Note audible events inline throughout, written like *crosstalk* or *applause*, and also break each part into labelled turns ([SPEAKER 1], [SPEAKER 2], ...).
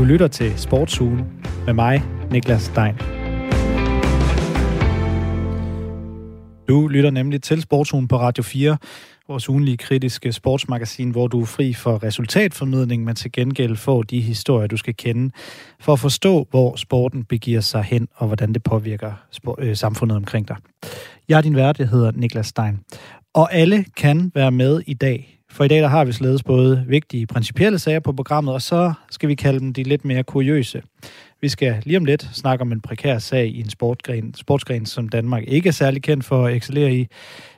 [SPEAKER 1] Du lytter til Sportsugen med mig, Niklas Stein. Du lytter nemlig til Sportsugen på Radio 4, vores ugenlige kritiske sportsmagasin, hvor du er fri for resultatformidling, men til gengæld får de historier, du skal kende, for at forstå, hvor sporten begiver sig hen, og hvordan det påvirker øh, samfundet omkring dig. Jeg er din vært, jeg hedder Niklas Stein. Og alle kan være med i dag, for i dag der har vi således både vigtige principielle sager på programmet, og så skal vi kalde dem de lidt mere kuriøse. Vi skal lige om lidt snakke om en prekær sag i en sportsgren, sportsgren, som Danmark ikke er særlig kendt for at excellere i.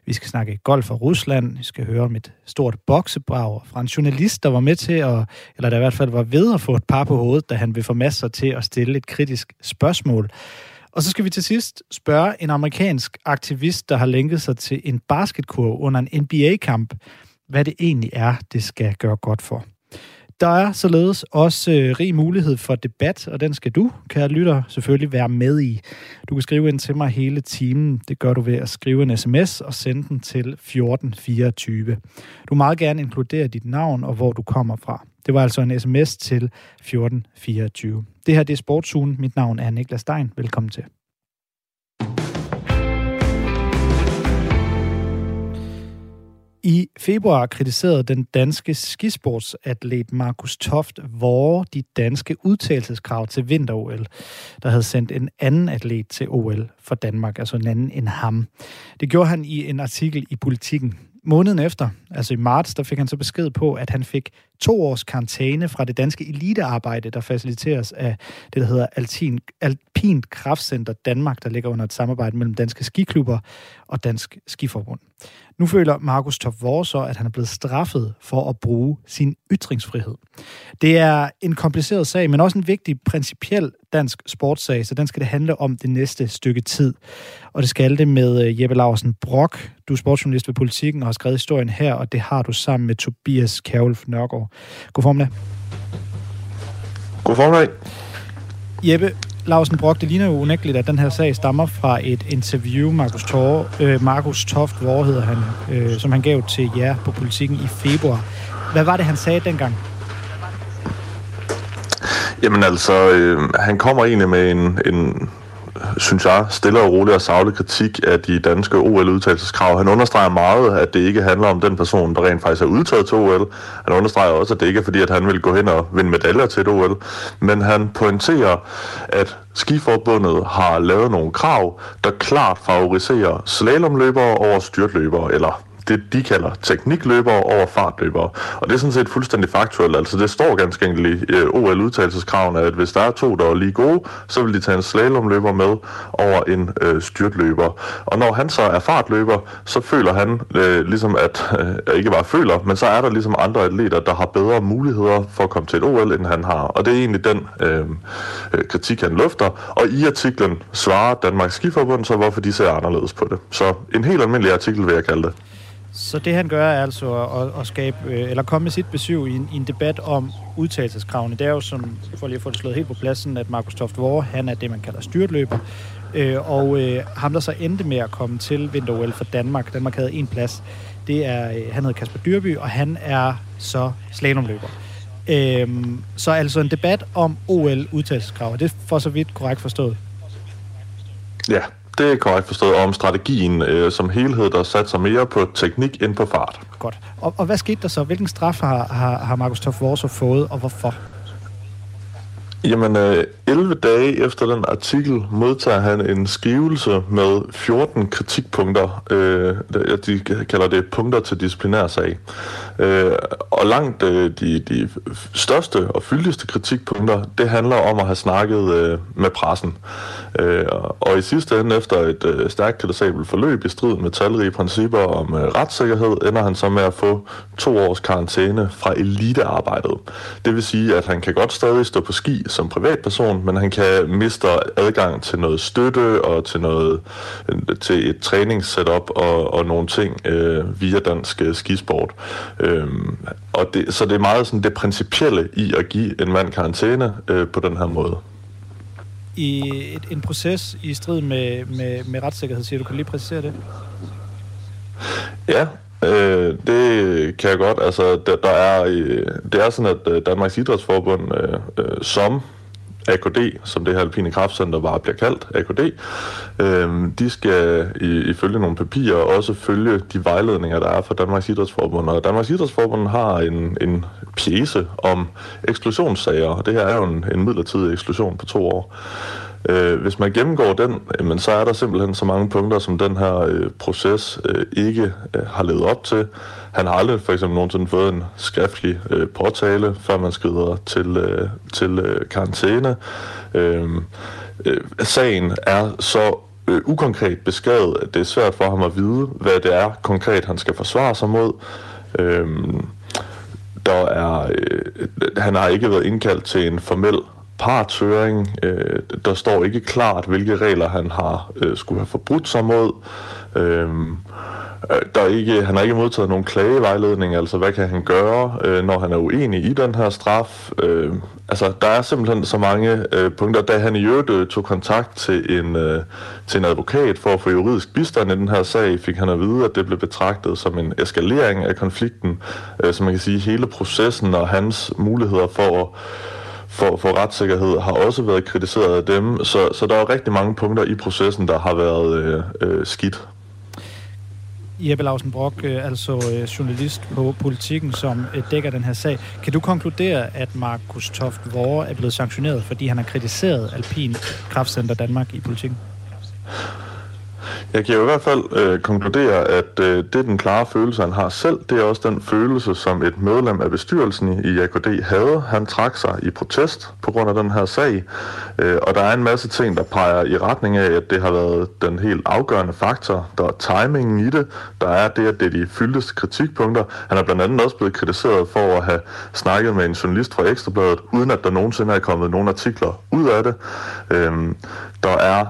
[SPEAKER 1] Vi skal snakke golf og Rusland. Vi skal høre om et stort boksebrag fra en journalist, der var med til at, eller der i hvert fald var ved at få et par på hovedet, da han vil få masser til at stille et kritisk spørgsmål. Og så skal vi til sidst spørge en amerikansk aktivist, der har lænket sig til en basketkurv under en NBA-kamp, hvad det egentlig er, det skal gøre godt for. Der er således også øh, rig mulighed for debat, og den skal du, kære lytter, selvfølgelig være med i. Du kan skrive ind til mig hele timen. Det gør du ved at skrive en sms og sende den til 1424. Du må meget gerne inkludere dit navn og hvor du kommer fra. Det var altså en sms til 1424. Det her det er Sportsugen. Mit navn er Niklas Stein. Velkommen til. I februar kritiserede den danske skisportsatlet Markus Toft vore de danske udtalelseskrav til vinter-OL, der havde sendt en anden atlet til OL for Danmark, altså en anden end ham. Det gjorde han i en artikel i Politiken. Måneden efter, altså i marts, der fik han så besked på, at han fik to års karantæne fra det danske elitearbejde, der faciliteres af det, der hedder Alpin, Alpint Kraftcenter Danmark, der ligger under et samarbejde mellem danske skiklubber og Dansk Skiforbund. Nu føler Markus Top så, at han er blevet straffet for at bruge sin ytringsfrihed. Det er en kompliceret sag, men også en vigtig principiel dansk sportssag, så den skal det handle om det næste stykke tid. Og det skal det med øh, Jeppe Larsen Brock. Du er sportsjournalist ved Politiken og har skrevet historien her, og det har du sammen med Tobias Kjærulf Nørgaard. God formiddag.
[SPEAKER 2] God formiddag.
[SPEAKER 1] Jeppe, Larsen Brock, det ligner jo unægteligt, at den her sag stammer fra et interview, Markus, Tor, øh, Markus Toft, hvor hedder han, øh, som han gav til jer på politikken i februar. Hvad var det, han sagde dengang?
[SPEAKER 2] Jamen altså, øh, han kommer egentlig med en, en synes jeg, stille og rolig og savlig kritik af de danske OL-udtalelseskrav. Han understreger meget, at det ikke handler om den person, der rent faktisk er udtaget til OL. Han understreger også, at det ikke er fordi, at han vil gå hen og vinde medaljer til et OL. Men han pointerer, at Skiforbundet har lavet nogle krav, der klart favoriserer slalomløbere over styrtløbere, eller det, de kalder teknikløbere over fartløbere. Og det er sådan set fuldstændig faktuelt. Altså det står ganske enkelt i øh, OL-udtagelseskravene, at hvis der er to, der er lige gode, så vil de tage en slalomløber med over en øh, styrtløber. Og når han så er fartløber, så føler han øh, ligesom, at øh, ikke bare føler, men så er der ligesom andre atleter, der har bedre muligheder for at komme til et OL, end han har. Og det er egentlig den øh, øh, kritik, han lufter. Og i artiklen svarer Danmarks Skiforbund så, hvorfor de ser anderledes på det. Så en helt almindelig artikel vil jeg kalde det.
[SPEAKER 1] Så det han gør er altså at, at skabe, øh, eller komme med sit besøg i en, i en debat om udtalelseskravene. Det er jo som, for lige at få det slået helt på pladsen, at Markus Toft Vore, han er det, man kalder styrtløber. Øh, og øh, ham, der så endte med at komme til vinter for Danmark, Danmark havde en plads, det er, øh, han hedder Kasper Dyrby, og han er så slalomløber. Øh, så altså en debat om OL-udtalelseskrav. Det er for så vidt korrekt forstået.
[SPEAKER 2] Ja, det er korrekt forstået om strategien øh, som helhed, der sig mere på teknik end på fart.
[SPEAKER 1] Godt. Og, og hvad skete der så? Hvilken straf har, har, har Markus Toff fået, og hvorfor?
[SPEAKER 2] Jamen, øh, 11 dage efter den artikel modtager han en skrivelse med 14 kritikpunkter. Øh, de kalder det punkter til disciplinærsag. Øh, og langt øh, de, de største og fyldigste kritikpunkter, det handler om at have snakket øh, med pressen. Øh, og i sidste ende, efter et øh, stærkt kritisabelt forløb i strid med talrige principper om øh, retssikkerhed, ender han så med at få to års karantæne fra elitearbejdet. Det vil sige, at han kan godt stadig stå på ski som privatperson, men han kan miste adgang til noget støtte og til noget til et træningssetup og, og nogle ting øh, via dansk øh, skisport. Øhm, og det, så det er meget sådan det principielle i at give en mand karantæne øh, på den her måde.
[SPEAKER 1] I et, en proces i strid med, med, med retssikkerhed, siger du. Kan lige præcisere det?
[SPEAKER 2] Ja, Øh, det kan jeg godt. Altså, der, der er, øh, det er sådan, at øh, Danmarks Idrætsforbund, øh, øh, som AKD, som det her alpine kraftcenter bare bliver kaldt, AKD, øh, de skal i, ifølge nogle papirer også følge de vejledninger, der er fra Danmarks Idrætsforbund. Og Danmarks Idrætsforbund har en, en pjece om eksklusionssager, og det her er jo en, en midlertidig eksklusion på to år. Øh, hvis man gennemgår den, men så er der simpelthen så mange punkter, som den her øh, proces øh, ikke øh, har levet op til. Han har aldrig for eksempel nogensinde fået en skriftlig øh, påtale, før man skrider til, øh, til øh, karantæne. Øh, øh, sagen er så øh, ukonkret beskrevet, at det er svært for ham at vide, hvad det er konkret, han skal forsvare sig mod. Øh, der er, øh, han har ikke været indkaldt til en formel partshøring. Øh, der står ikke klart, hvilke regler han har øh, skulle have forbrudt sig mod. Øhm, øh, der er ikke, han har ikke modtaget nogen klagevejledning, altså hvad kan han gøre, øh, når han er uenig i den her straf. Øh, altså, der er simpelthen så mange øh, punkter. Da han i øvrigt øh, tog kontakt til en, øh, til en advokat for at få juridisk bistand i den her sag, fik han at vide, at det blev betragtet som en eskalering af konflikten. Øh, så man kan sige, hele processen og hans muligheder for at for, for retssikkerhed har også været kritiseret af dem, så, så der er rigtig mange punkter i processen, der har været øh, øh, skidt.
[SPEAKER 1] Jeppe Lausen Brock, øh, altså øh, journalist på Politiken, som øh, dækker den her sag. Kan du konkludere, at Markus Toft Vore er blevet sanktioneret, fordi han har kritiseret Alpin Kraftcenter Danmark i Politiken?
[SPEAKER 2] Jeg kan jo i hvert fald øh, konkludere, at øh, det er den klare følelse, han har selv. Det er også den følelse, som et medlem af bestyrelsen i AKD havde. Han trak sig i protest på grund af den her sag. Øh, og der er en masse ting, der peger i retning af, at det har været den helt afgørende faktor. Der er timingen i det. Der er det, at det er de fyldeste kritikpunkter. Han er blandt andet også blevet kritiseret for at have snakket med en journalist fra Ekstrabladet, uden at der nogensinde er kommet nogle artikler ud af det. Øh, der er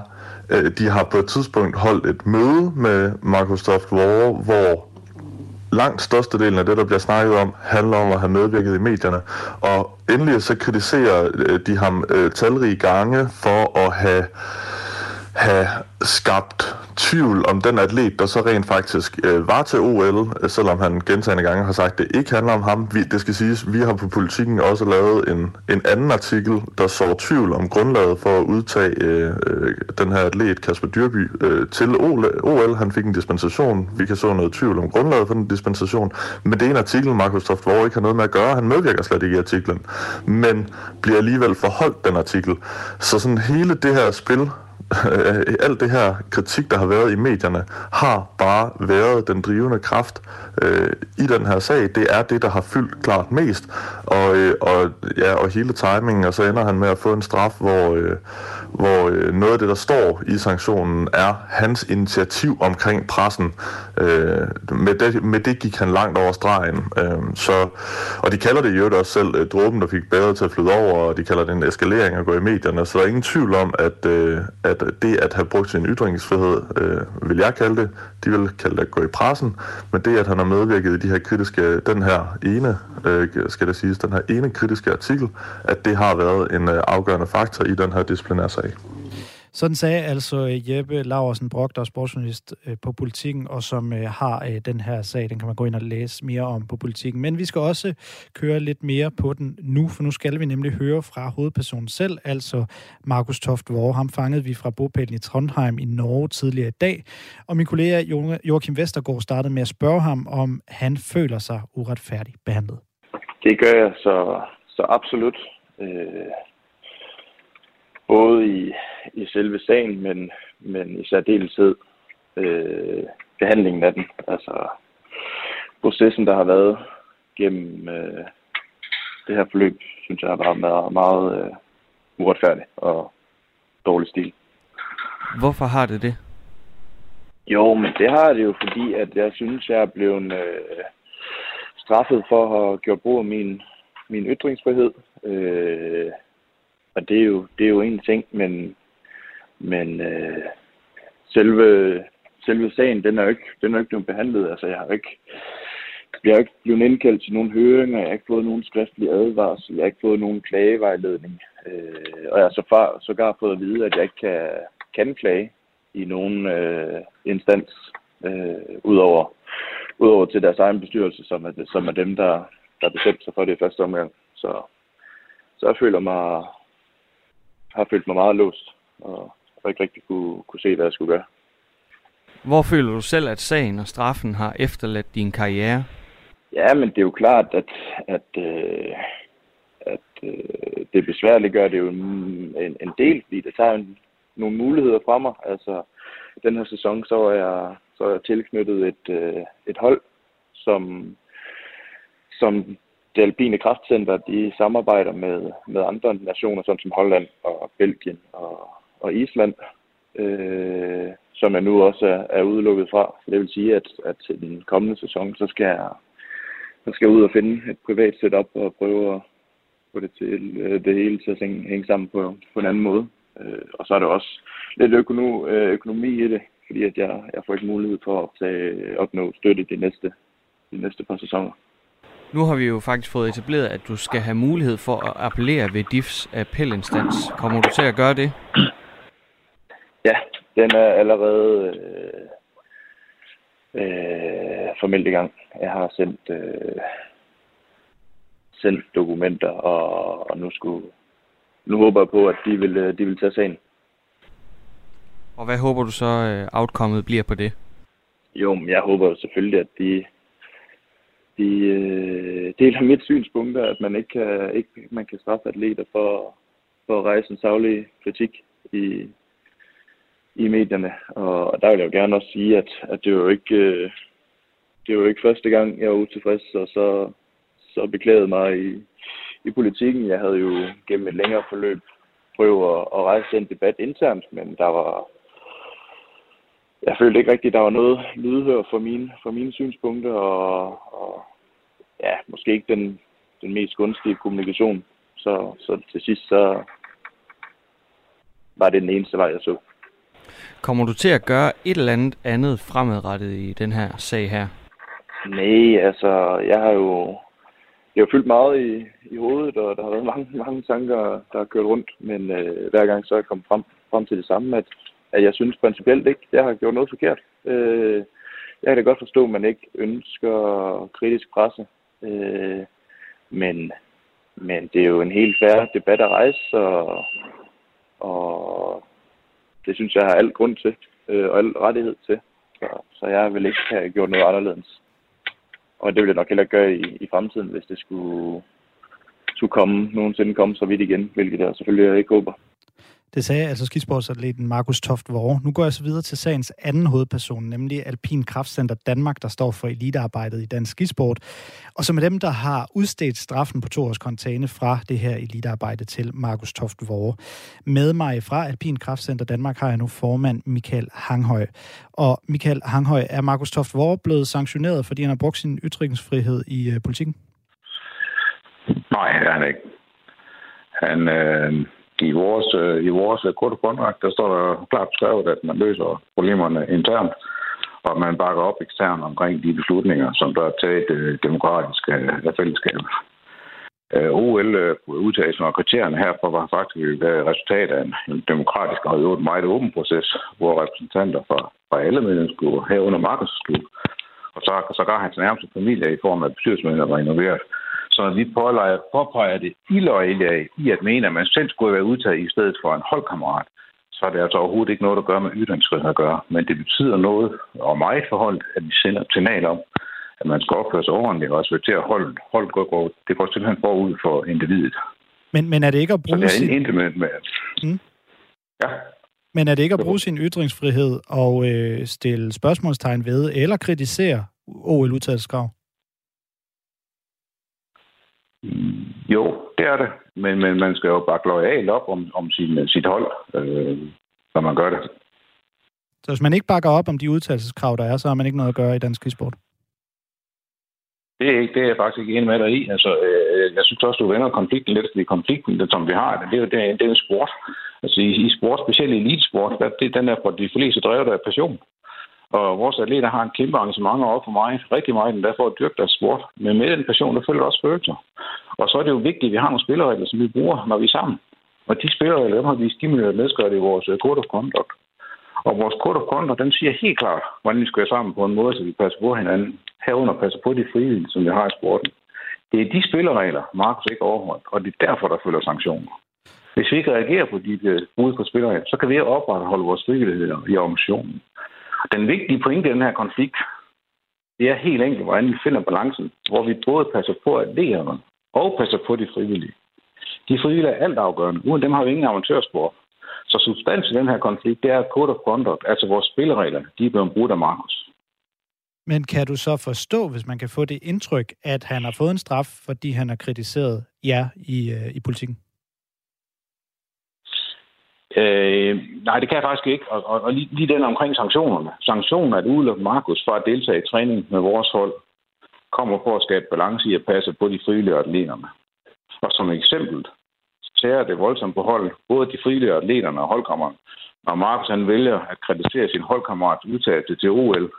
[SPEAKER 2] Øh, de har på et tidspunkt holdt et møde med Microsoft War, hvor langt størstedelen af det, der bliver snakket om, handler om at have medvirket i medierne. Og endelig så kritiserer øh, de ham øh, talrige gange for at have, have skabt tvivl om den atlet, der så rent faktisk øh, var til OL, øh, selvom han gentagende gange har sagt, at det ikke handler om ham. Vi, det skal siges, vi har på politikken også lavet en, en anden artikel, der så tvivl om grundlaget for at udtage øh, øh, den her atlet, Kasper Dyrby, øh, til OL. OL. Han fik en dispensation. Vi kan så noget tvivl om grundlaget for den dispensation. Men det er en artikel, Markus Toft Vore ikke har noget med at gøre. Han medvirker slet ikke i artiklen. Men bliver alligevel forholdt den artikel. Så sådan hele det her spil Øh, alt det her kritik, der har været i medierne, har bare været den drivende kraft øh, i den her sag. Det er det, der har fyldt klart mest. Og, øh, og, ja, og hele timingen, og så ender han med at få en straf, hvor, øh, hvor øh, noget af det, der står i sanktionen, er hans initiativ omkring pressen. Øh, med, det, med det gik han langt over stregen. Øh, så, og de kalder det jo også selv øh, dråben, der fik bæret til at flyde over, og de kalder det en eskalering at gå i medierne. Så der er ingen tvivl om, at, øh, at det at have brugt sin ytringsfrihed, øh, vil jeg kalde det, de vil kalde det at gå i pressen, men det at han har medvirket i de her kritiske, den her ene, øh, skal det siges, den her ene kritiske artikel, at det har været en øh, afgørende faktor i den her disciplinære disciplinærsag.
[SPEAKER 1] Sådan sagde altså øh, Jeppe Laversen Brock, der er sportsjournalist øh, på Politikken, og som øh, har den her sag. Den kan man gå ind og læse mere om på Politikken. Men vi skal også køre lidt mere på den nu, for nu skal vi nemlig høre fra hovedpersonen selv, altså Markus Toft Vore. Ham fangede vi fra bopælen i Trondheim i Norge tidligere i dag. Og min kollega Joachim Vestergaard startede med at spørge ham, om han føler sig uretfærdigt behandlet.
[SPEAKER 3] Det gør jeg så, så absolut. Øh både i, i selve sagen, men, men i særdeleshed øh, behandlingen af den. Altså processen, der har været gennem øh, det her forløb, synes jeg har været meget, meget øh, uretfærdig og dårlig stil.
[SPEAKER 4] Hvorfor har det det?
[SPEAKER 3] Jo, men det har det jo, fordi at jeg synes, jeg er blevet øh, straffet for at have gjort brug af min, min ytringsfrihed. Øh, og det er jo, det er jo en ting, men, men øh, selve, selve sagen, den er jo ikke, den er ikke blevet behandlet. Altså, jeg har ikke, jeg har ikke blevet indkaldt til nogen høringer, jeg har ikke fået nogen skriftlig advarsel, jeg har ikke fået nogen klagevejledning. Øh, og jeg har så far, sågar fået at vide, at jeg ikke kan, kan klage i nogen øh, instans, øh, udover, udover til deres egen bestyrelse, som er, som er dem, der, der bestemte sig for det i første omgang. Så, så jeg føler mig, har følt mig meget låst, og, og ikke rigtig kunne, kunne se, hvad jeg skulle gøre.
[SPEAKER 4] Hvor føler du selv, at sagen og straffen har efterladt din karriere?
[SPEAKER 3] Ja, men det er jo klart, at, at, øh, at øh, det besværligt gør det jo en, en del, fordi det tager en, nogle muligheder fra mig. Altså, den her sæson, så er jeg, så er jeg tilknyttet et, øh, et hold, som, som det alpine kraftcenter, de samarbejder med, med andre nationer, sådan som Holland og Belgien og, og Island, øh, som jeg nu også er, er udelukket fra. Så det vil sige, at, at til den kommende sæson, så skal jeg, så skal jeg ud og finde et privat setup og prøve at få det, til, øh, det hele til at hænge, hænge sammen på, på en anden måde. Øh, og så er der også lidt økono, øh, økonomi i det, fordi at jeg, jeg får ikke mulighed for at optage, opnå støtte de næste, de næste par sæsoner.
[SPEAKER 4] Nu har vi jo faktisk fået etableret, at du skal have mulighed for at appellere ved DIFs appelinstans. Kommer du til at gøre det?
[SPEAKER 3] Ja, den er allerede øh, øh, formelt i gang. Jeg har sendt, øh, sendt dokumenter, og, og nu, skulle, nu håber jeg på, at de vil, øh, de vil tage sagen.
[SPEAKER 4] Og hvad håber du så, øh, outcomeet bliver på det?
[SPEAKER 3] Jo, men jeg håber selvfølgelig, at de, de øh, deler mit synspunkt, at man ikke kan, ikke, man kan straffe atleter for, for at rejse en savlig kritik i, i medierne. Og der vil jeg jo gerne også sige, at, at det er jo ikke, øh, det er jo ikke første gang, jeg var utilfreds, og så, så beklagede mig i, i politikken. Jeg havde jo gennem et længere forløb prøvet at, at rejse den debat internt, men der var, jeg følte ikke rigtigt, at der var noget lydhør for mine, for mine synspunkter, og, og ja, måske ikke den, den mest gunstige kommunikation. Så, så til sidst, så var det den eneste vej, jeg så.
[SPEAKER 4] Kommer du til at gøre et eller andet andet fremadrettet i den her sag her?
[SPEAKER 3] Nej, altså, jeg har jo, jeg har fyldt meget i, i hovedet, og der har været mange, mange tanker, der har kørt rundt, men øh, hver gang så er jeg kommet frem, frem til det samme, at at jeg synes principielt ikke, jeg har gjort noget forkert. Øh, jeg kan da godt forstå, at man ikke ønsker kritisk presse, øh, men, men det er jo en helt færre debat at rejse, og, og det synes jeg har alt grund til, øh, og al rettighed til. Så, så jeg vil ikke have gjort noget anderledes. Og det vil jeg nok heller gøre i, i fremtiden, hvis det skulle, skulle komme, nogensinde komme så vidt igen, hvilket jeg selvfølgelig ikke håber.
[SPEAKER 1] Det sagde altså skisportsatleten Markus Toft Vore. Nu går jeg så videre til sagens anden hovedperson, nemlig Alpin Kraftcenter Danmark, der står for elitearbejdet i dansk skisport, og som er dem, der har udstedt straffen på to års kontane fra det her elitearbejde til Markus Toft Vore. Med mig fra Alpin Kraftcenter Danmark har jeg nu formand Michael Hanghøj. Og Michael Hanghøj, er Markus Toft Vore blevet sanktioneret, fordi han har brugt sin ytringsfrihed i øh, politikken?
[SPEAKER 5] Nej, det er han ikke. Han, øh, i vores, øh, i vores korte kontrakt, der står der klart beskrevet, at man løser problemerne internt, og man bakker op eksternt omkring de beslutninger, som der er taget øh, demokratisk af fællesskabet. Øh, OL-udtagelsen øh, og kriterierne herfor var faktisk et resultat af en demokratisk og jo meget åben proces, hvor repræsentanter fra, fra alle medlemsgrupper herunder markedsklub, og så, så gar hans nærmeste familie i form af bestyrelsesmedlemmer var involveret, så vi pålejer, påpeger det iløjelige i at mene, at man selv skulle være udtaget i stedet for en holdkammerat, så er det altså overhovedet ikke noget, der gør med ytringsfrihed at gøre. Men det betyder noget, og meget forhold, at vi sender et signal om, at man skal opføre sig ordentligt og respektere holdet. Holdet går, går, det går simpelthen forud for individet.
[SPEAKER 1] Men, men er det ikke at bruge
[SPEAKER 5] så det er sin... med... Mm. Ja.
[SPEAKER 1] Men er det ikke at bruge sin ytringsfrihed og øh, stille spørgsmålstegn ved eller kritisere OL-udtalelseskrav?
[SPEAKER 5] Jo, det er det. Men, men man skal jo bakke lojalt op om, om sin, sit hold, øh, når man gør det.
[SPEAKER 1] Så hvis man ikke bakker op om de udtalelseskrav, der er, så har man ikke noget at gøre i dansk sport?
[SPEAKER 5] Det er, ikke, det er jeg faktisk ikke enig med dig i. Altså, øh, jeg synes også, du vender konflikten lidt, fordi konflikten, som vi har, det er jo det, det er en sport. Altså i, i sport, specielt i elitesport, der, det, den er for de fleste drevet af passion. Og vores atleter har en kæmpe engagement over for mig, rigtig meget, endda for at dyrke deres sport. Men med den passion, der følger også følelser. Og så er det jo vigtigt, at vi har nogle spilleregler, som vi bruger, når vi er sammen. Og de spilleregler, dem har vi stimuleret medskrevet i vores øh, code of conduct. Og vores code of conduct, den siger helt klart, hvordan vi skal være sammen på en måde, så vi passer på hinanden. Herunder passer på de frivillige, som vi har i sporten. Det er de spilleregler, Markus ikke overholdt, og det er derfor, der følger sanktioner. Hvis vi ikke reagerer på de øh, brud på spilleregler, så kan vi opretholde vores frivillighed i organisationen. Den vigtige pointe i den her konflikt, det er helt enkelt, hvordan vi finder balancen, hvor vi både passer på atleterne og passer på de frivillige. De frivillige er alt afgørende. Uden dem har vi ingen amatørspor. Så substans i den her konflikt, det er code of conduct, altså vores spilleregler, de er blevet brugt af Markus.
[SPEAKER 1] Men kan du så forstå, hvis man kan få det indtryk, at han har fået en straf, fordi han har kritiseret jer i, øh, i politikken?
[SPEAKER 5] Øh, nej, det kan jeg faktisk ikke. Og, og, og lige, lige den omkring sanktionerne. Sanktioner at udelukke Markus for at deltage i træning med vores hold, kommer på at skabe balance i at passe på de frivillige atleterne. Og som eksempel tærer det voldsomt på hold, både de frivillige atleterne og holdkammeren. Når Markus han vælger at kritisere sin holdkammerat udtalelse til OL,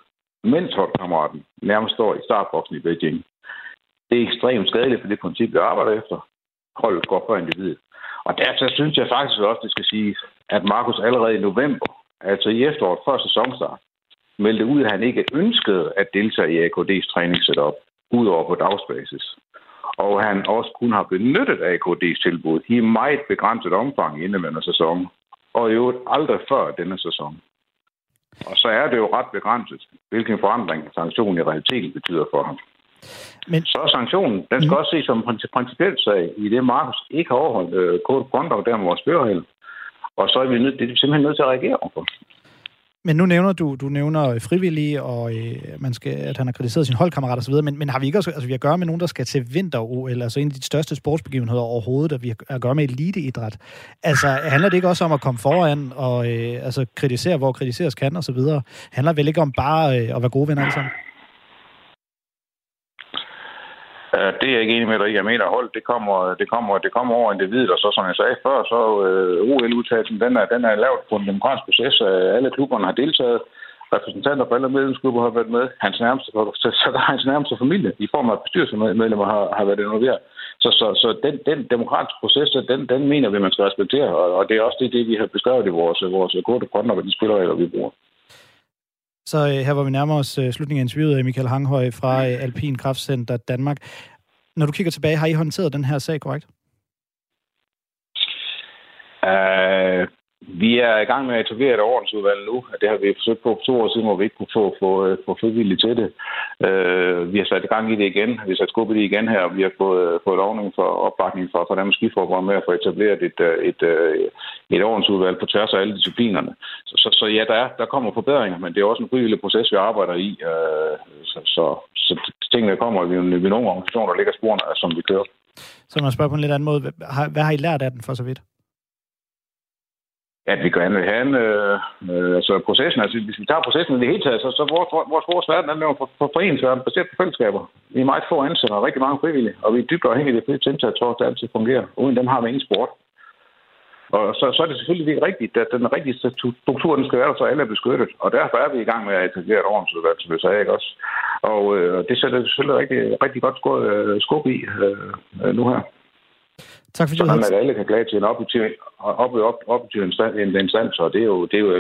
[SPEAKER 5] mens holdkammeraten nærmest står i startboksen i Beijing. Det er ekstremt skadeligt for det princip, vi arbejder efter. Holdet går før individet. Og derfor synes jeg faktisk også, det skal sige, at Markus allerede i november, altså i efteråret før sæsonstart, meldte ud, at han ikke ønskede at deltage i AKD's træningssetup, udover på dagsbasis. Og han også kun har benyttet AKD's tilbud i meget begrænset omfang i indeværende sæson, og i øvrigt aldrig før denne sæson. Og så er det jo ret begrænset, hvilken forandring sanktionen i realiteten betyder for ham. Men... Så er sanktionen, den skal mm. også ses som en principielt sag, i det Markus ikke har overholdt øh, code of der med vores spørgehælde. Og så er vi nødt, det er simpelthen nødt til at reagere på.
[SPEAKER 1] Men nu nævner du, du nævner frivillige, og øh, man skal, at han har kritiseret sin holdkammerat osv., men, men har vi ikke også, altså vi har at gøre med nogen, der skal til vinter-OL, altså en af de største sportsbegivenheder overhovedet, at vi har at gøre med eliteidræt. Altså handler det ikke også om at komme foran og øh, altså, kritisere, hvor kritiseres kan osv.? Handler vel ikke om bare øh, at være gode venner alle sammen?
[SPEAKER 5] Øh, det er jeg ikke enig med dig i. Jeg mener, hold, det kommer, det kommer, det kommer over individet, og så som jeg sagde før, så øh, OL-udtagelsen, den er, den er lavet på en demokratisk proces. Øh, alle klubberne har deltaget, repræsentanter fra alle medlemsklubber har været med. Hans nærmeste, så, så der er hans nærmeste familie i form af bestyrelsesmedlemmer har, har været involveret. Så, så, så den, den demokratiske proces, den, den mener vi, man skal respektere, og, og det er også det, det vi har beskrevet i vores, vores korte grønne, og de spilleregler, vi bruger.
[SPEAKER 1] Så øh, her, hvor vi nærmer os øh, slutningen af interviewet, øh, Michael Hanghøj fra øh, Alpin Kraftcenter Danmark. Når du kigger tilbage, har I håndteret den her sag korrekt?
[SPEAKER 5] Uh, vi er i gang med at etablere et ordensudvalg nu. Det har vi forsøgt på for to år siden, hvor vi ikke kunne få, få, få frivilligt til det. Øh, vi har sat i gang i det igen. Vi har sat skub i det igen her, og vi har fået, fået lovning for opbakning fra, fra Danmarks Skiforbund med at få etableret et, øh, et, et, et ordensudvalg på tværs af alle disciplinerne. Så, så, så ja, der, er, der kommer forbedringer, men det er også en frivillig proces, vi arbejder i. Øh, så, så, så tingene kommer vi, vi nogle organisationer, der ligger sporene, som vi kører.
[SPEAKER 1] Så man spørger på en lidt anden måde. Hvad har I lært af den for så vidt?
[SPEAKER 5] At vi gerne vil have en, øh, øh, altså processen, altså hvis vi tager processen i det hele taget, så, så vores, vores, vores verden er jo for, for foreningsverden baseret på fællesskaber. Vi er meget få ansatte og rigtig mange frivillige, og vi er dybt afhængige af det frie indsats for, at det altid fungerer. Uden dem har vi ingen sport. Og så, så er det selvfølgelig rigtigt, at den rigtige struktur, den skal være så alle er beskyttet. Og derfor er vi i gang med at etablere et ordensudvalg, som vi sagde, ikke også? Og øh, det sætter selvfølgelig rigtig, rigtig godt øh, skub i øh, øh nu her.
[SPEAKER 1] Tak fordi
[SPEAKER 5] havde... at alle kan klage til en objektiv, op, op, objektiv instans, og det er jo, det er jo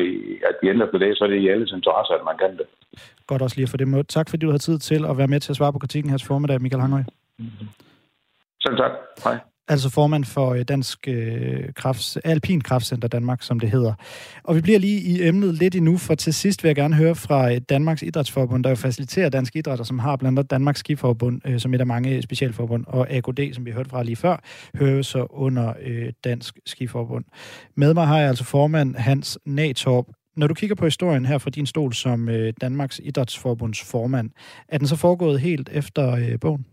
[SPEAKER 5] at vi ændrer på det, så er det i alles interesse, at man kan det.
[SPEAKER 1] Godt også lige for det måde. Tak fordi du har tid til at være med til at svare på kritikken her til formiddag, Michael Hanghøj.
[SPEAKER 5] Selv tak. Hej
[SPEAKER 1] altså formand for øh, Dansk øh, Krafts, Alpin Kraftcenter Danmark, som det hedder. Og vi bliver lige i emnet lidt endnu, for til sidst vil jeg gerne høre fra øh, Danmarks Idrætsforbund, der jo faciliterer dansk idræt, og som har blandt andet Danmarks Skiforbund, øh, som et af mange øh, specialforbund, og AKD, som vi hørte fra lige før, hører så under øh, Dansk Skiforbund. Med mig har jeg altså formand Hans Natorp. Når du kigger på historien her fra din stol som øh, Danmarks Idrætsforbunds formand, er den så foregået helt efter øh, bogen?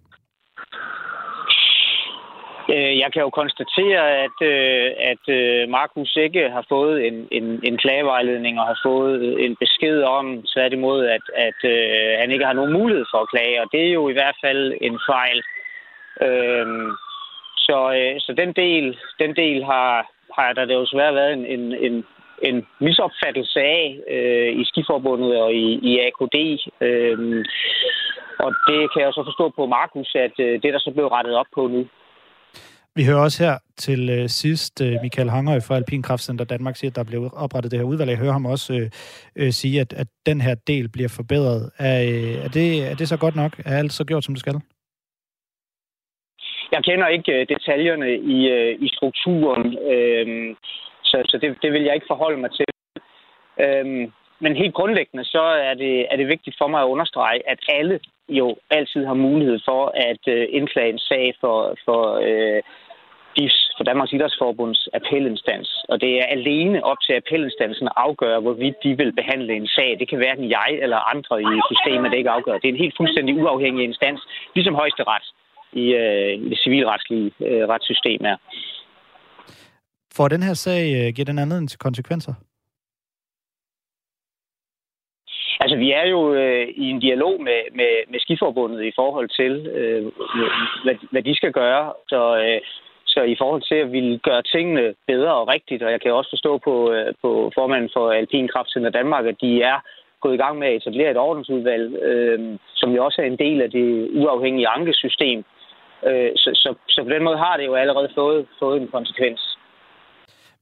[SPEAKER 6] Øh, jeg kan jo konstatere, at, øh, at øh, Markus ikke har fået en, en, en klagevejledning og har fået en besked om tværtimod, at, at øh, han ikke har nogen mulighed for at klage, og det er jo i hvert fald en fejl. Øh, så, øh, så den del, den del har, har der jo desværre været en, en, en, en misopfattelse af øh, i Skiforbundet og i, i AKD. Øh, og det kan jeg så forstå på Markus, at øh, det der så blev rettet op på nu.
[SPEAKER 1] Vi hører også her til øh, sidst øh, Michael Hangøj fra Alpin Kraftcenter Danmark siger, at der blev oprettet det her udvalg. Jeg hører ham også øh, øh, sige, at, at den her del bliver forbedret. Er, øh, er, det, er det så godt nok? Er alt så gjort, som det skal?
[SPEAKER 6] Jeg kender ikke øh, detaljerne i, øh, i strukturen, øh, så, så det, det vil jeg ikke forholde mig til. Øh, men helt grundlæggende så er det, er det vigtigt for mig at understrege, at alle jo altid har mulighed for at øh, indklage en sag for, for øh, DIFS, for Danmarks Idrætsforbunds appelinstans. Og det er alene op til appelinstansen at afgøre, hvorvidt de vil behandle en sag. Det kan hverken jeg eller andre i systemet, ikke afgør. Det er en helt fuldstændig uafhængig instans, ligesom højesteret i, øh, i det civilretslige øh, retssystem er.
[SPEAKER 1] For den her sag, øh, giver den anden til konsekvenser?
[SPEAKER 6] Altså, vi er jo øh, i en dialog med, med, med skiforbundet i forhold til, øh, hvad, hvad de skal gøre. Så, øh, så i forhold til at ville gøre tingene bedre og rigtigt, og jeg kan også forstå på, øh, på formanden for Alpin Kraftcenter Danmark, at de er gået i gang med at etablere et ordensudvalg, øh, som jo også er en del af det uafhængige ankesystem. Øh, så, så, så på den måde har det jo allerede fået, fået en konsekvens.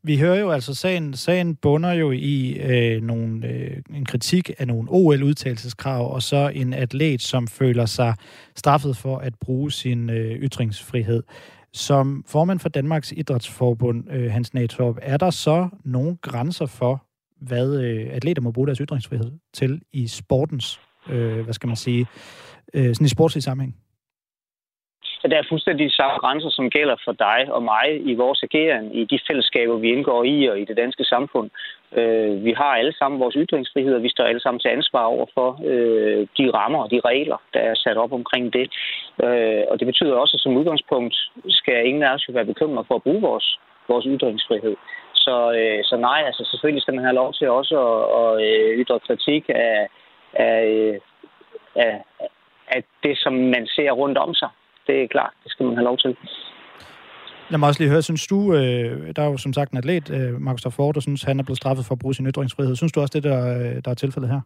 [SPEAKER 1] Vi hører jo altså, sagen, sagen bunder jo i øh, nogle, øh, en kritik af nogle OL-udtalelseskrav, og så en atlet, som føler sig straffet for at bruge sin øh, ytringsfrihed. Som formand for Danmarks Idrætsforbund, øh, Hans Natorp, er der så nogle grænser for, hvad øh, atleter må bruge deres ytringsfrihed til i sportens, øh, hvad skal man sige, øh, sådan i sportslig sammenhæng?
[SPEAKER 6] Så der er fuldstændig de samme grænser, som gælder for dig og mig i vores ageren, i de fællesskaber, vi indgår i og i det danske samfund. Øh, vi har alle sammen vores ytringsfrihed, og vi står alle sammen til ansvar over for øh, de rammer og de regler, der er sat op omkring det. Øh, og det betyder også, at som udgangspunkt skal ingen af os jo være bekymret for at bruge vores, vores ytringsfrihed. Så, øh, så nej, altså selvfølgelig skal man have lov til også at, at, at ytre kritik af, af, øh, af, af det, som man ser rundt om sig det er klart, det skal man have lov til.
[SPEAKER 1] Lad mig også lige høre, synes du, øh, der er jo som sagt en atlet, øh, Markus Stafford, der synes, han er blevet straffet for at bruge sin ytringsfrihed. Synes du også, det der, øh, der er tilfældet her?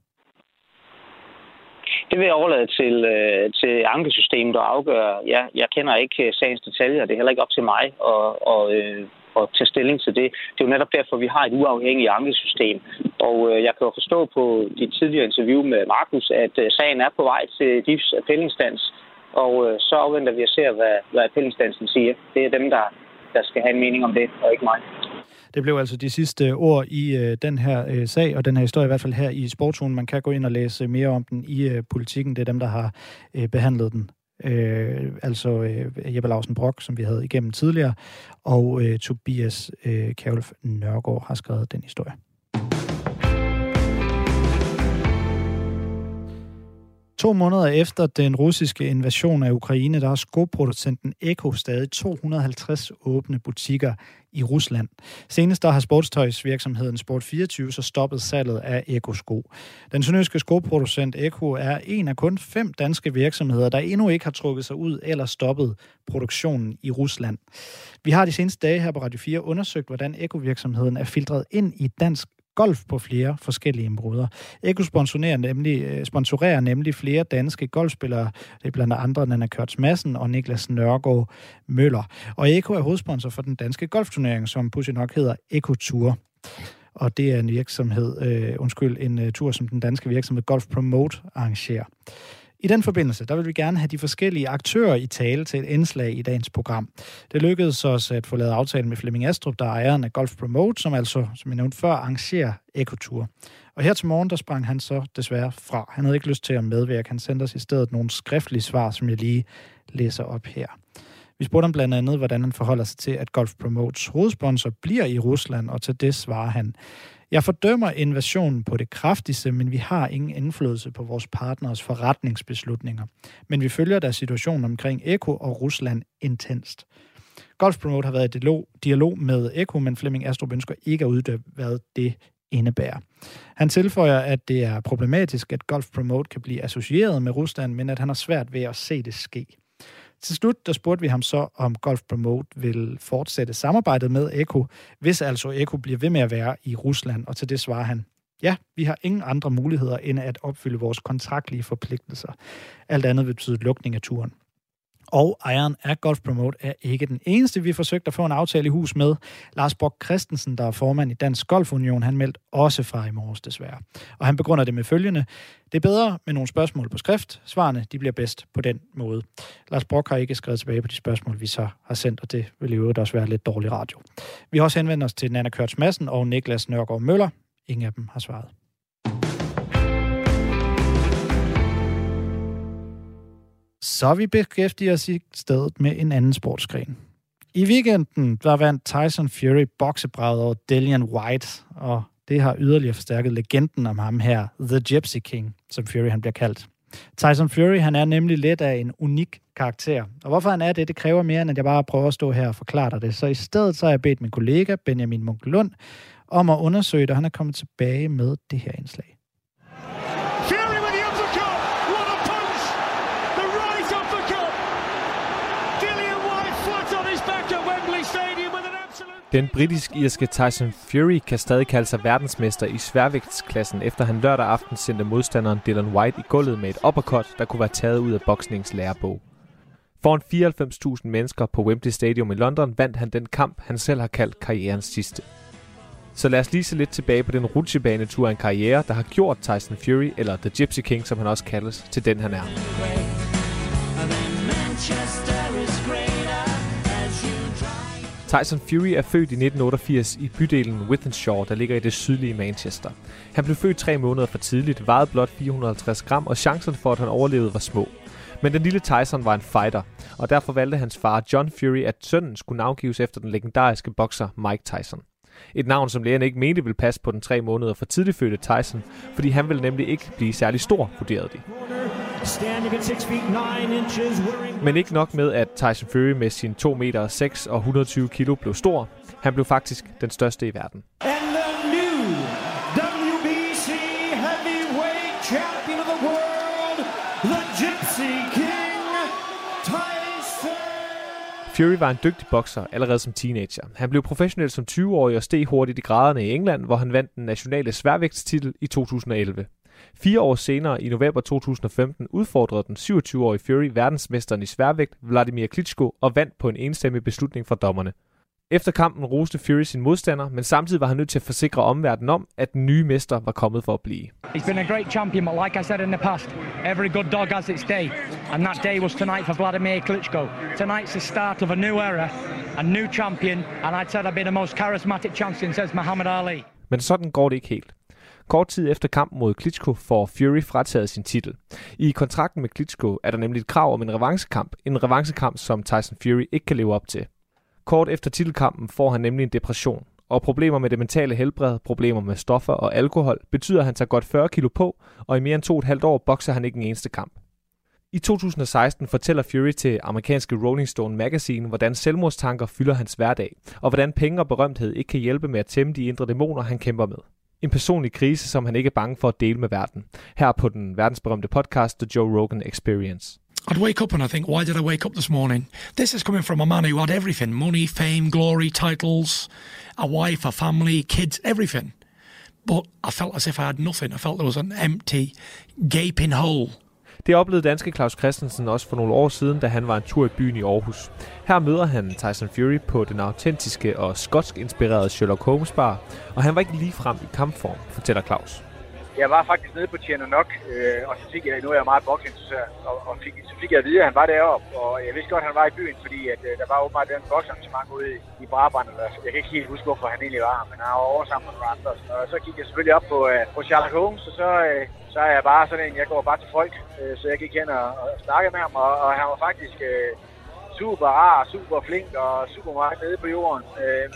[SPEAKER 6] Det vil jeg overlade til, øh, til ankesystemet at afgøre. Ja, jeg kender ikke øh, sagens detaljer. Det er heller ikke op til mig at, at, øh, at tage stilling til det. Det er jo netop derfor, vi har et uafhængigt ankesystem. Og øh, jeg kan jo forstå på dit tidligere interview med Markus, at øh, sagen er på vej til DIFs appellinstans, og øh, så afventer vi at se, hvad, hvad appellinstansen siger. Det er dem, der, der skal have en mening om det, og ikke mig.
[SPEAKER 1] Det blev altså de sidste ord i øh, den her øh, sag, og den her historie i hvert fald her i Sportsugen. Man kan gå ind og læse mere om den i øh, politikken. Det er dem, der har øh, behandlet den. Øh, altså øh, Jeppe Lausen Brock, som vi havde igennem tidligere, og øh, Tobias øh, Kjærulf Nørgaard har skrevet den historie. To måneder efter den russiske invasion af Ukraine, der har skoproducenten Eko stadig 250 åbne butikker i Rusland. Senest der har sportstøjsvirksomheden Sport24 så stoppet salget af Eko-sko. Den sønderjyske skoproducent Eko er en af kun fem danske virksomheder, der endnu ikke har trukket sig ud eller stoppet produktionen i Rusland. Vi har de seneste dage her på Radio 4 undersøgt, hvordan Eko-virksomheden er filtreret ind i dansk golf på flere forskellige områder. Eko sponsorerer nemlig, øh, sponsorerer nemlig flere danske golfspillere, det er blandt andre Nana Kørts Madsen og Niklas Nørgaard Møller. Og Eko er hovedsponsor for den danske golfturnering, som pudsigt nok hedder Eko Tour. Og det er en virksomhed, øh, undskyld, en øh, tur, som den danske virksomhed Golf Promote arrangerer. I den forbindelse, der vil vi gerne have de forskellige aktører i tale til et indslag i dagens program. Det lykkedes os at få lavet aftale med Flemming Astrup, der er ejeren af Golf Promote, som altså, som jeg nævnte før, arrangerer Ekotur. Og her til morgen, der sprang han så desværre fra. Han havde ikke lyst til at medvirke. Han sendte os i stedet nogle skriftlige svar, som jeg lige læser op her. Vi spurgte ham blandt andet, hvordan han forholder sig til, at Golf Promotes hovedsponsor bliver i Rusland, og til det svarer han, jeg fordømmer invasionen på det kraftigste, men vi har ingen indflydelse på vores partners forretningsbeslutninger. Men vi følger deres situation omkring Eko og Rusland intenst. Golf Promote har været i dialog, dialog med Eko, men Flemming Astrup ønsker ikke at uddybe, hvad det indebærer. Han tilføjer, at det er problematisk, at Golf Promote kan blive associeret med Rusland, men at han har svært ved at se det ske. Til slut, der spurgte vi ham så, om Golf Promote vil fortsætte samarbejdet med Eko, hvis altså Eko bliver ved med at være i Rusland, og til det svarer han, ja, vi har ingen andre muligheder end at opfylde vores kontraktlige forpligtelser. Alt andet vil betyde lukning af turen. Og ejeren af Golf Promote er ikke den eneste, vi forsøgte at få en aftale i hus med. Lars Bok Christensen, der er formand i Dansk Golfunion, han meldte også fra i morges desværre. Og han begrunder det med følgende. Det er bedre med nogle spørgsmål på skrift. Svarene de bliver bedst på den måde. Lars Brock har ikke skrevet tilbage på de spørgsmål, vi så har sendt, og det vil i øvrigt også være lidt dårlig radio. Vi har også henvendt os til Nana Kørts Madsen og Niklas Nørgaard Møller. Ingen af dem har svaret. Så vi beskæftiger os i stedet med en anden sportsgren. I weekenden der vandt Tyson Fury boksebraget over Dillian White, og det har yderligere forstærket legenden om ham her, The Gypsy King, som Fury han bliver kaldt. Tyson Fury, han er nemlig lidt af en unik karakter. Og hvorfor han er det, det kræver mere, end at jeg bare prøver at stå her og forklare dig det. Så i stedet så har jeg bedt min kollega Benjamin Munkelund om at undersøge det, og han er kommet tilbage med det her indslag.
[SPEAKER 7] Den britisk-irske Tyson Fury kan stadig kalde sig verdensmester i sværvægtsklassen, efter han lørdag aften sendte modstanderen Dylan White i gulvet med et uppercut, der kunne være taget ud af boksningens lærebog. Foran 94.000 mennesker på Wembley Stadium i London vandt han den kamp, han selv har kaldt karrierens sidste. Så lad os lige se lidt tilbage på den rutsjebanetur af en karriere, der har gjort Tyson Fury, eller The Gypsy King, som han også kaldes, til den han er. Tyson Fury er født i 1988 i bydelen Withenshaw, der ligger i det sydlige Manchester. Han blev født tre måneder for tidligt, vejede blot 450 gram, og chancen for, at han overlevede, var små. Men den lille Tyson var en fighter, og derfor valgte hans far John Fury, at sønnen skulle navngives efter den legendariske bokser Mike Tyson. Et navn, som lægerne ikke mente ville passe på den tre måneder for tidligt fødte Tyson, fordi han ville nemlig ikke blive særlig stor, vurderede de. Men ikke nok med, at Tyson Fury med sin 2 meter 6 og 120 kilo blev stor. Han blev faktisk den største i verden. Fury var en dygtig bokser allerede som teenager. Han blev professionel som 20-årig og steg hurtigt i graderne i England, hvor han vandt den nationale sværvægtstitel i 2011. Fire år senere, i november 2015, udfordrede den 27-årige Fury verdensmesteren i sværvægt, Vladimir Klitschko, og vandt på en enstemmig beslutning fra dommerne. Efter kampen roste Fury sin modstander, men samtidig var han nødt til at forsikre omverdenen om, at den nye mester var kommet for at blive.
[SPEAKER 8] He's been a great champion, but like I said in the past, every good dog has its day. And that day was tonight for Vladimir Klitschko. Tonight's the start of a new era, a new champion, and I'd said I've been the most charismatic champion since Muhammad Ali.
[SPEAKER 7] Men sådan går det ikke helt. Kort tid efter kampen mod Klitschko får Fury frataget sin titel. I kontrakten med Klitschko er der nemlig et krav om en revanchekamp. En revanchekamp, som Tyson Fury ikke kan leve op til. Kort efter titelkampen får han nemlig en depression. Og problemer med det mentale helbred, problemer med stoffer og alkohol, betyder, at han tager godt 40 kilo på, og i mere end to og et halvt år bokser han ikke en eneste kamp. I 2016 fortæller Fury til amerikanske Rolling Stone Magazine, hvordan selvmordstanker fylder hans hverdag, og hvordan penge og berømthed ikke kan hjælpe med at tæmme de indre dæmoner, han kæmper med. En personlig krise, som han ikke er bange for at dele med verden. Her på den verdensberømte podcast, The Joe Rogan Experience.
[SPEAKER 9] I'd wake up and I think, why did I wake up this morning? This is coming from a man who had everything money, fame, glory, titles, a wife, a family, kids, everything. But I felt as if I had nothing. I felt there was an empty, gaping hole
[SPEAKER 7] det oplevede danske Claus Christensen også for nogle år siden, da han var en tur i byen i Aarhus. Her møder han Tyson Fury på den autentiske og skotsk inspirerede Sherlock Holmes bar, og han var ikke lige frem i kampform, fortæller Claus.
[SPEAKER 10] Jeg var faktisk nede på Tjerno Nok, øh, og så fik jeg, nu er jeg meget boksinteresseret, og, og fik, så fik jeg at vide, at han var deroppe, og jeg vidste godt, at han var i byen, fordi at, øh, der var åbenbart den boksarrangement ude i, i Brabant, eller jeg kan ikke helt huske, hvorfor han egentlig var men han var over sammen med nogle andre. Og så gik jeg selvfølgelig op på, øh, på Sherlock Holmes, og så, øh, så er jeg bare sådan en, jeg går bare til folk, øh, så jeg gik hen og, og snakkede med ham, og, og han var faktisk øh, super rar, super flink og super meget nede på jorden. Øh,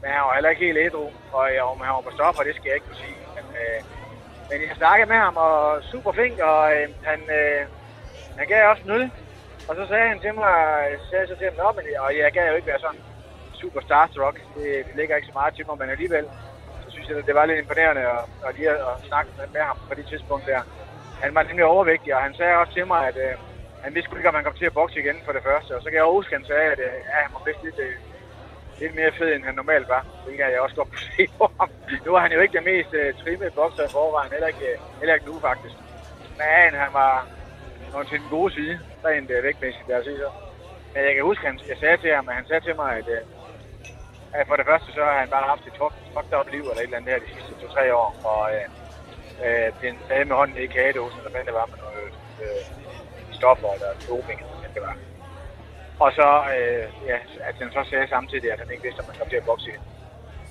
[SPEAKER 10] men han var heller ikke helt ædru, og jeg, om han var på stoffer, det skal jeg ikke kunne sige. Men, øh, men jeg snakkede med ham, og super flink, og øh, han, øh, han gav også nul. Og så sagde han til mig, sagde så til ham, men, og jeg gav jo ikke være sådan super starstruck. Det, det ligger ikke så meget til mig, men alligevel synes jeg, at det var lidt imponerende at, at lige at at snakke med ham på det tidspunkt der. Han var nemlig overvægtig, og han sagde også til mig, at øh, han vidste ikke, om han kom til at bokse igen for det første. Og så kan jeg huske, at han sagde, at øh, ja, han var bedst lidt, øh, lidt mere fed, end han normalt var. Hvilket jeg også godt kunne *laughs* se på ham. Nu var han jo ikke den mest øh, trimmede bokser i forvejen, heller ikke, øh, heller ikke nu faktisk. Men han var, var til den gode side. rent øh, vægtmæssigt, lad os sige så. Men jeg kan huske, at han, jeg sagde til ham, at han sagde til mig, at, øh, for det første, så har han bare haft et fucked up liv eller et eller andet her de sidste to-tre år. Og øh, øh, den havde med hånden i kagedåsen, eller hvad det var med noget øh, stoffer eller doping, eller det var. Og så, øh, ja, at han så sagde samtidig, at han ikke vidste, at man kom til at bokse igen.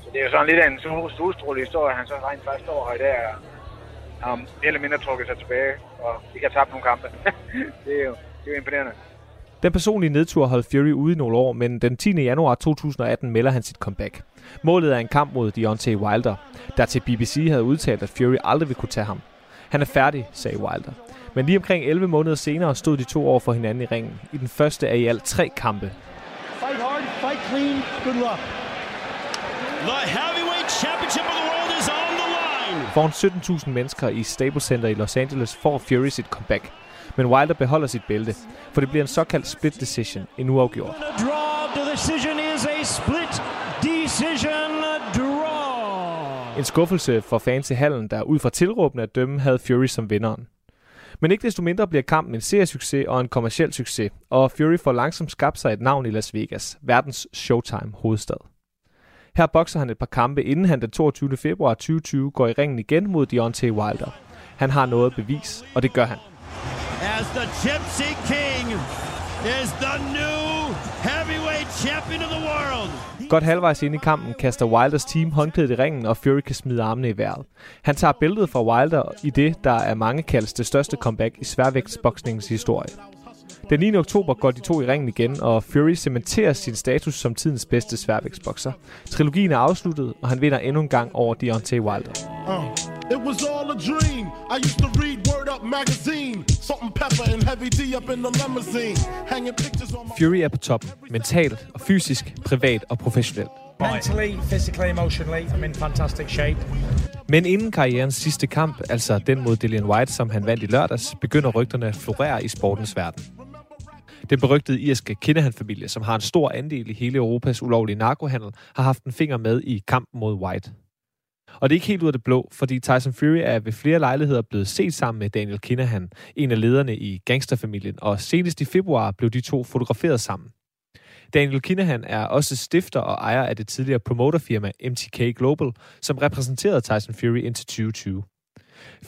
[SPEAKER 10] Så det er jo sådan lidt af en solstrålig historie, at han så rent faktisk står her i dag, og har mere eller mindre trukket sig tilbage, og ikke har tabt nogle kampe. *laughs* det, er jo, det er jo imponerende.
[SPEAKER 7] Den personlige nedtur holdt Fury ude i nogle år, men den 10. januar 2018 melder han sit comeback. Målet er en kamp mod Deontay Wilder, der til BBC havde udtalt, at Fury aldrig ville kunne tage ham. Han er færdig, sagde Wilder. Men lige omkring 11 måneder senere stod de to over for hinanden i ringen, i den første af i alt tre kampe. Fight hard, fight clean, good luck. The heavyweight championship of the world is on the line. Foran 17.000 mennesker i Staples Center i Los Angeles får Fury sit comeback. Men Wilder beholder sit bælte, for det bliver en såkaldt split decision, en uafgjort. En skuffelse for fans i hallen, der ud fra tilråbene at dømme havde Fury som vinderen. Men ikke desto mindre bliver kampen en seriesucces og en kommersiel succes, og Fury får langsomt skabt sig et navn i Las Vegas, verdens Showtime-hovedstad. Her bokser han et par kampe, inden han den 22. februar 2020 går i ringen igen mod Deontay Wilder. Han har noget at bevise, og det gør han. As the Gypsy King is the new heavyweight champion of the world. Godt halvvejs ind i kampen kaster Wilders team håndklædet i ringen, og Fury kan smide armene i vejret. Han tager billedet fra Wilder i det, der er mange kaldes det største comeback i sværvægtsboksningens historie. Den 9. oktober går de to i ringen igen, og Fury cementerer sin status som tidens bedste sværvægtsbokser. Trilogien er afsluttet, og han vinder endnu en gang over Deontay Wilder. Uh, it was all a dream. I used to read Word Up magazine. Salt and pepper and heavy D up in the limousine. Hanging pictures on my... Fury er på top. Mentalt og fysisk, privat og professionelt. Mentally, physically, emotionally, I'm in fantastic shape. Men inden karrierens sidste kamp, altså den mod Dillian White, som han vandt i lørdags, begynder rygterne at florere i sportens verden. Den berygtede irske Kinnahan-familie, som har en stor andel i hele Europas ulovlige narkohandel, har haft en finger med i kampen mod White. Og det er ikke helt ud af det blå, fordi Tyson Fury er ved flere lejligheder blevet set sammen med Daniel Kinahan, en af lederne i gangsterfamilien, og senest i februar blev de to fotograferet sammen. Daniel Kinahan er også stifter og ejer af det tidligere promoterfirma MTK Global, som repræsenterede Tyson Fury indtil 2020.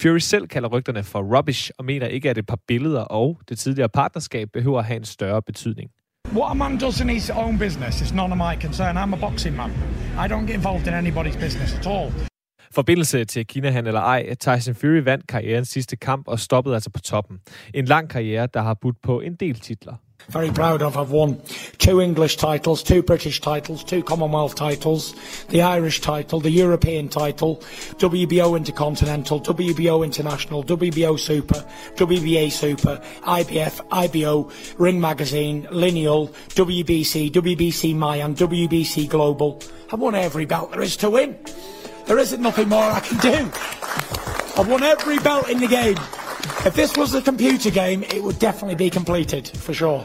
[SPEAKER 7] Fury selv kalder rygterne for rubbish og mener ikke, at et par billeder og det tidligere partnerskab behøver at have en større betydning. What a man does in his own business is none of my concern. I'm a boxing man. I don't get involved in anybody's business at all. Forbindelse til Kinahan eller ej, Tyson Fury vandt karrierens sidste kamp og stoppede altså på toppen. En lang karriere, der har budt på en del titler. very proud of. I've won two English titles, two British titles, two Commonwealth titles, the Irish title, the European title, WBO Intercontinental, WBO International, WBO Super, WBA Super, IBF, IBO, Ring Magazine, Lineal, WBC, WBC Mayan, WBC Global. I've won every belt there is to win. There isn't nothing more I can do. I've won every belt in the game. If this was a computer game, it would definitely be completed, for sure.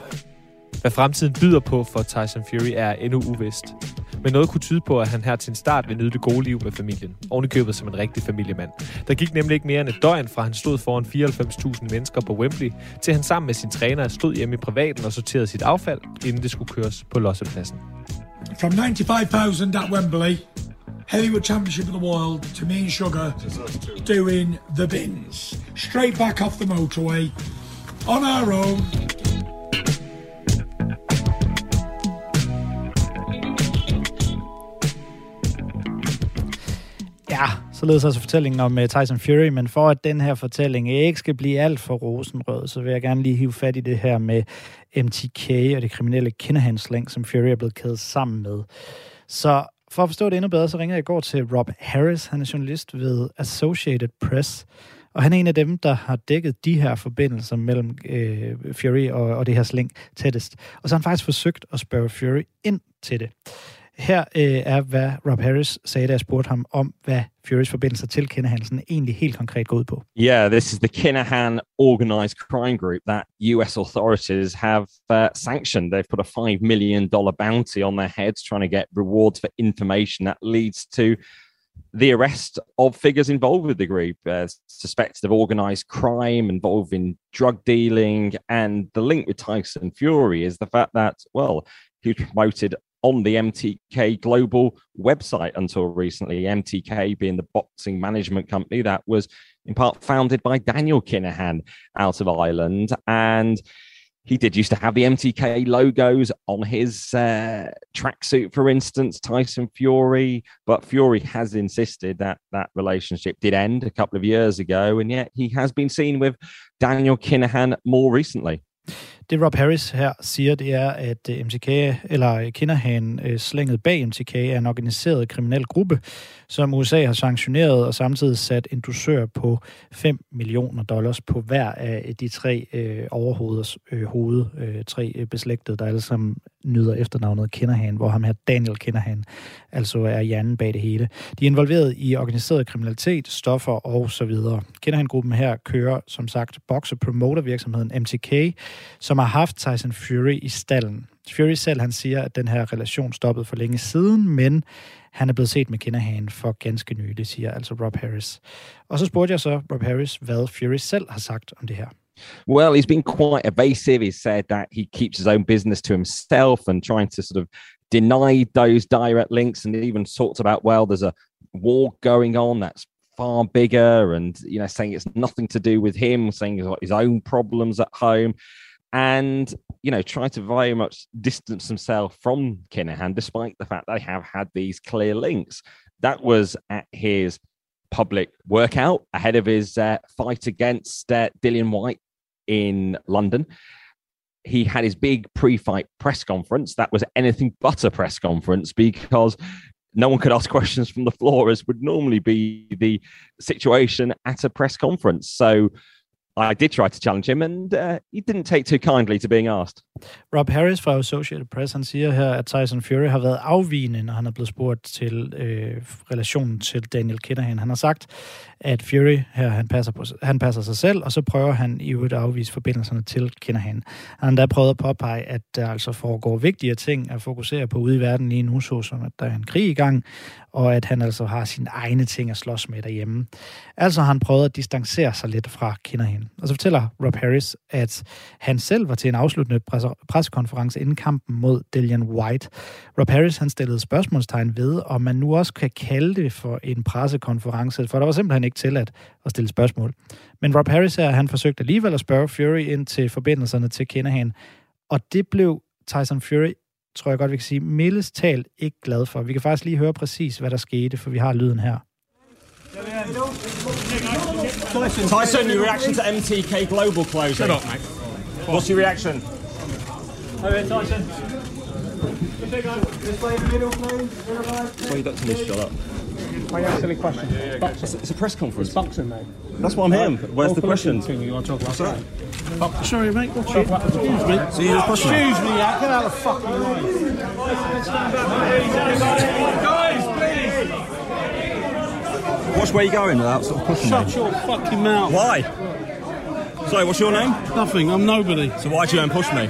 [SPEAKER 7] Hvad fremtiden byder på for Tyson Fury er endnu uvist. Men noget kunne tyde på, at han her til en start vil nyde det gode liv med familien. Ovenikøbet som en rigtig familiemand. Der gik nemlig ikke mere end et døgn fra han stod foran 94.000 mennesker på Wembley, til han sammen med sin træner stod hjemme i privaten og sorterede sit affald, inden det skulle køres på lossepladsen. From 95,000 at Wembley, heavyweight championship of the world to me and Sugar doing the bins. Straight back off the motorway on our own.
[SPEAKER 1] Ja, således altså fortællingen om uh, Tyson Fury, men for at den her fortælling ikke skal blive alt for rosenrød, så vil jeg gerne lige hive fat i det her med MTK og det kriminelle kinderhandsling, som Fury er blevet kædet sammen med. Så for at forstå det endnu bedre, så ringede jeg i går til Rob Harris. Han er journalist ved Associated Press. Og han er en af dem, der har dækket de her forbindelser mellem øh, Fury og, og det her sling tættest. Og så har han faktisk forsøgt at spørge Fury ind til det. Her øh, er, hvad Rob Harris sagde, da jeg spurgte ham om, hvad Furys til egentlig helt konkret går ud på.
[SPEAKER 11] Yeah, this is the Kinahan organized crime group that US authorities have uh, sanctioned. They've put a $5 million bounty on their heads trying to get rewards for information that leads to the arrest of figures involved with the group, uh, suspected of organized crime involving drug dealing. And the link with Tyson Fury is the fact that, well, he was promoted on the MTK Global website until recently. MTK being the boxing management company that was in part founded by Daniel Kinahan out of Ireland. And he did used to have the MTK logos on his uh, tracksuit, for instance, Tyson Fury. But Fury has insisted that that relationship did end a couple of years ago, and yet he has been seen with Daniel Kinahan more recently.
[SPEAKER 1] Det Rob Harris her siger, det er, at øh, MTK, eller Kinderhan, øh, slænget bag MTK, er en organiseret kriminel gruppe, som USA har sanktioneret og samtidig sat en dusør på 5 millioner dollars på hver af øh, de tre øh, overhoveders øh, hoved, øh, tre beslægtede, der alle sammen nyder efternavnet Kinderhan, hvor ham her Daniel Kinderhan altså er hjernen bag det hele. De er involveret i organiseret kriminalitet, stoffer og så videre. Kinderhan-gruppen her kører, som sagt, bokse promoter virksomheden MTK, som har haft Tyson Fury i stallen. Fury selv, han siger, at den her relation stoppede for længe siden, men han er blevet set med kinderhagen for ganske nylig, siger altså Rob Harris. Og så spurgte jeg så Rob Harris, hvad Fury selv har sagt om det her.
[SPEAKER 11] Well, he's been quite evasive. He said that he keeps his own business to himself and trying to sort of deny those direct links and even talked about, well, there's a war going on that's far bigger and, you know, saying it's nothing to do with him, saying he's got his own problems at home and you know try to very much distance himself from Kinahan, despite the fact they have had these clear links. That was at his public workout ahead of his uh, fight against uh, Dillian White in London. He had his big pre-fight press conference. That was anything but a press conference because no one could ask questions from the floor, as would normally be the situation at a press conference. So I did try to challenge him, and uh, he didn't take too kindly to being asked.
[SPEAKER 1] Rob Harris fra Associated Press, han siger her, at Tyson Fury har været afvigende, når han er blevet spurgt til øh, relationen til Daniel Kinahan. Han har sagt, at Fury her, han passer, på, han passer sig selv, og så prøver han i øvrigt at afvise forbindelserne til Kinahan. Han har endda prøvet at påpege, at der altså foregår vigtigere ting at fokusere på ude i verden lige nu, såsom at der er en krig i gang, og at han altså har sine egne ting at slås med derhjemme. Altså har han prøvet at distancere sig lidt fra Kinahan. Og så fortæller Rob Harris, at han selv var til en afsluttende pressekonference inden kampen mod Dillian White. Rob Harris han stillede spørgsmålstegn ved, om man nu også kan kalde det for en pressekonference, for der var simpelthen ikke tilladt at stille spørgsmål. Men Rob Harris her, han forsøgte alligevel at spørge Fury ind til forbindelserne til Kinahan, og det blev Tyson Fury tror jeg godt, vi kan sige, mildest talt ikke glad for. Vi kan faktisk lige høre præcis, hvad der skete, for vi har lyden her.
[SPEAKER 11] Tyson, your reaction to MTK Global closing?
[SPEAKER 12] Shut up, mate.
[SPEAKER 11] What's your reaction?
[SPEAKER 12] Over Tyson.
[SPEAKER 11] Why you got to this shut up?
[SPEAKER 12] Why you ask silly questions?
[SPEAKER 11] It's, it's a press conference.
[SPEAKER 12] It's boxing, mate.
[SPEAKER 11] That's what I'm here. Where's the questions?
[SPEAKER 12] Thing you want to talk about?
[SPEAKER 11] Sorry.
[SPEAKER 12] Oh, sorry, mate. What's your, excuse me.
[SPEAKER 11] So you're pushing me?
[SPEAKER 12] Excuse me, yeah. Get out of the fucking way. Guys, please.
[SPEAKER 11] Watch where you're going without sort of pushing
[SPEAKER 12] Shut
[SPEAKER 11] me.
[SPEAKER 12] your fucking mouth.
[SPEAKER 11] Why? Sorry, what's your name?
[SPEAKER 12] Nothing. I'm nobody.
[SPEAKER 11] So why'd you go and push me?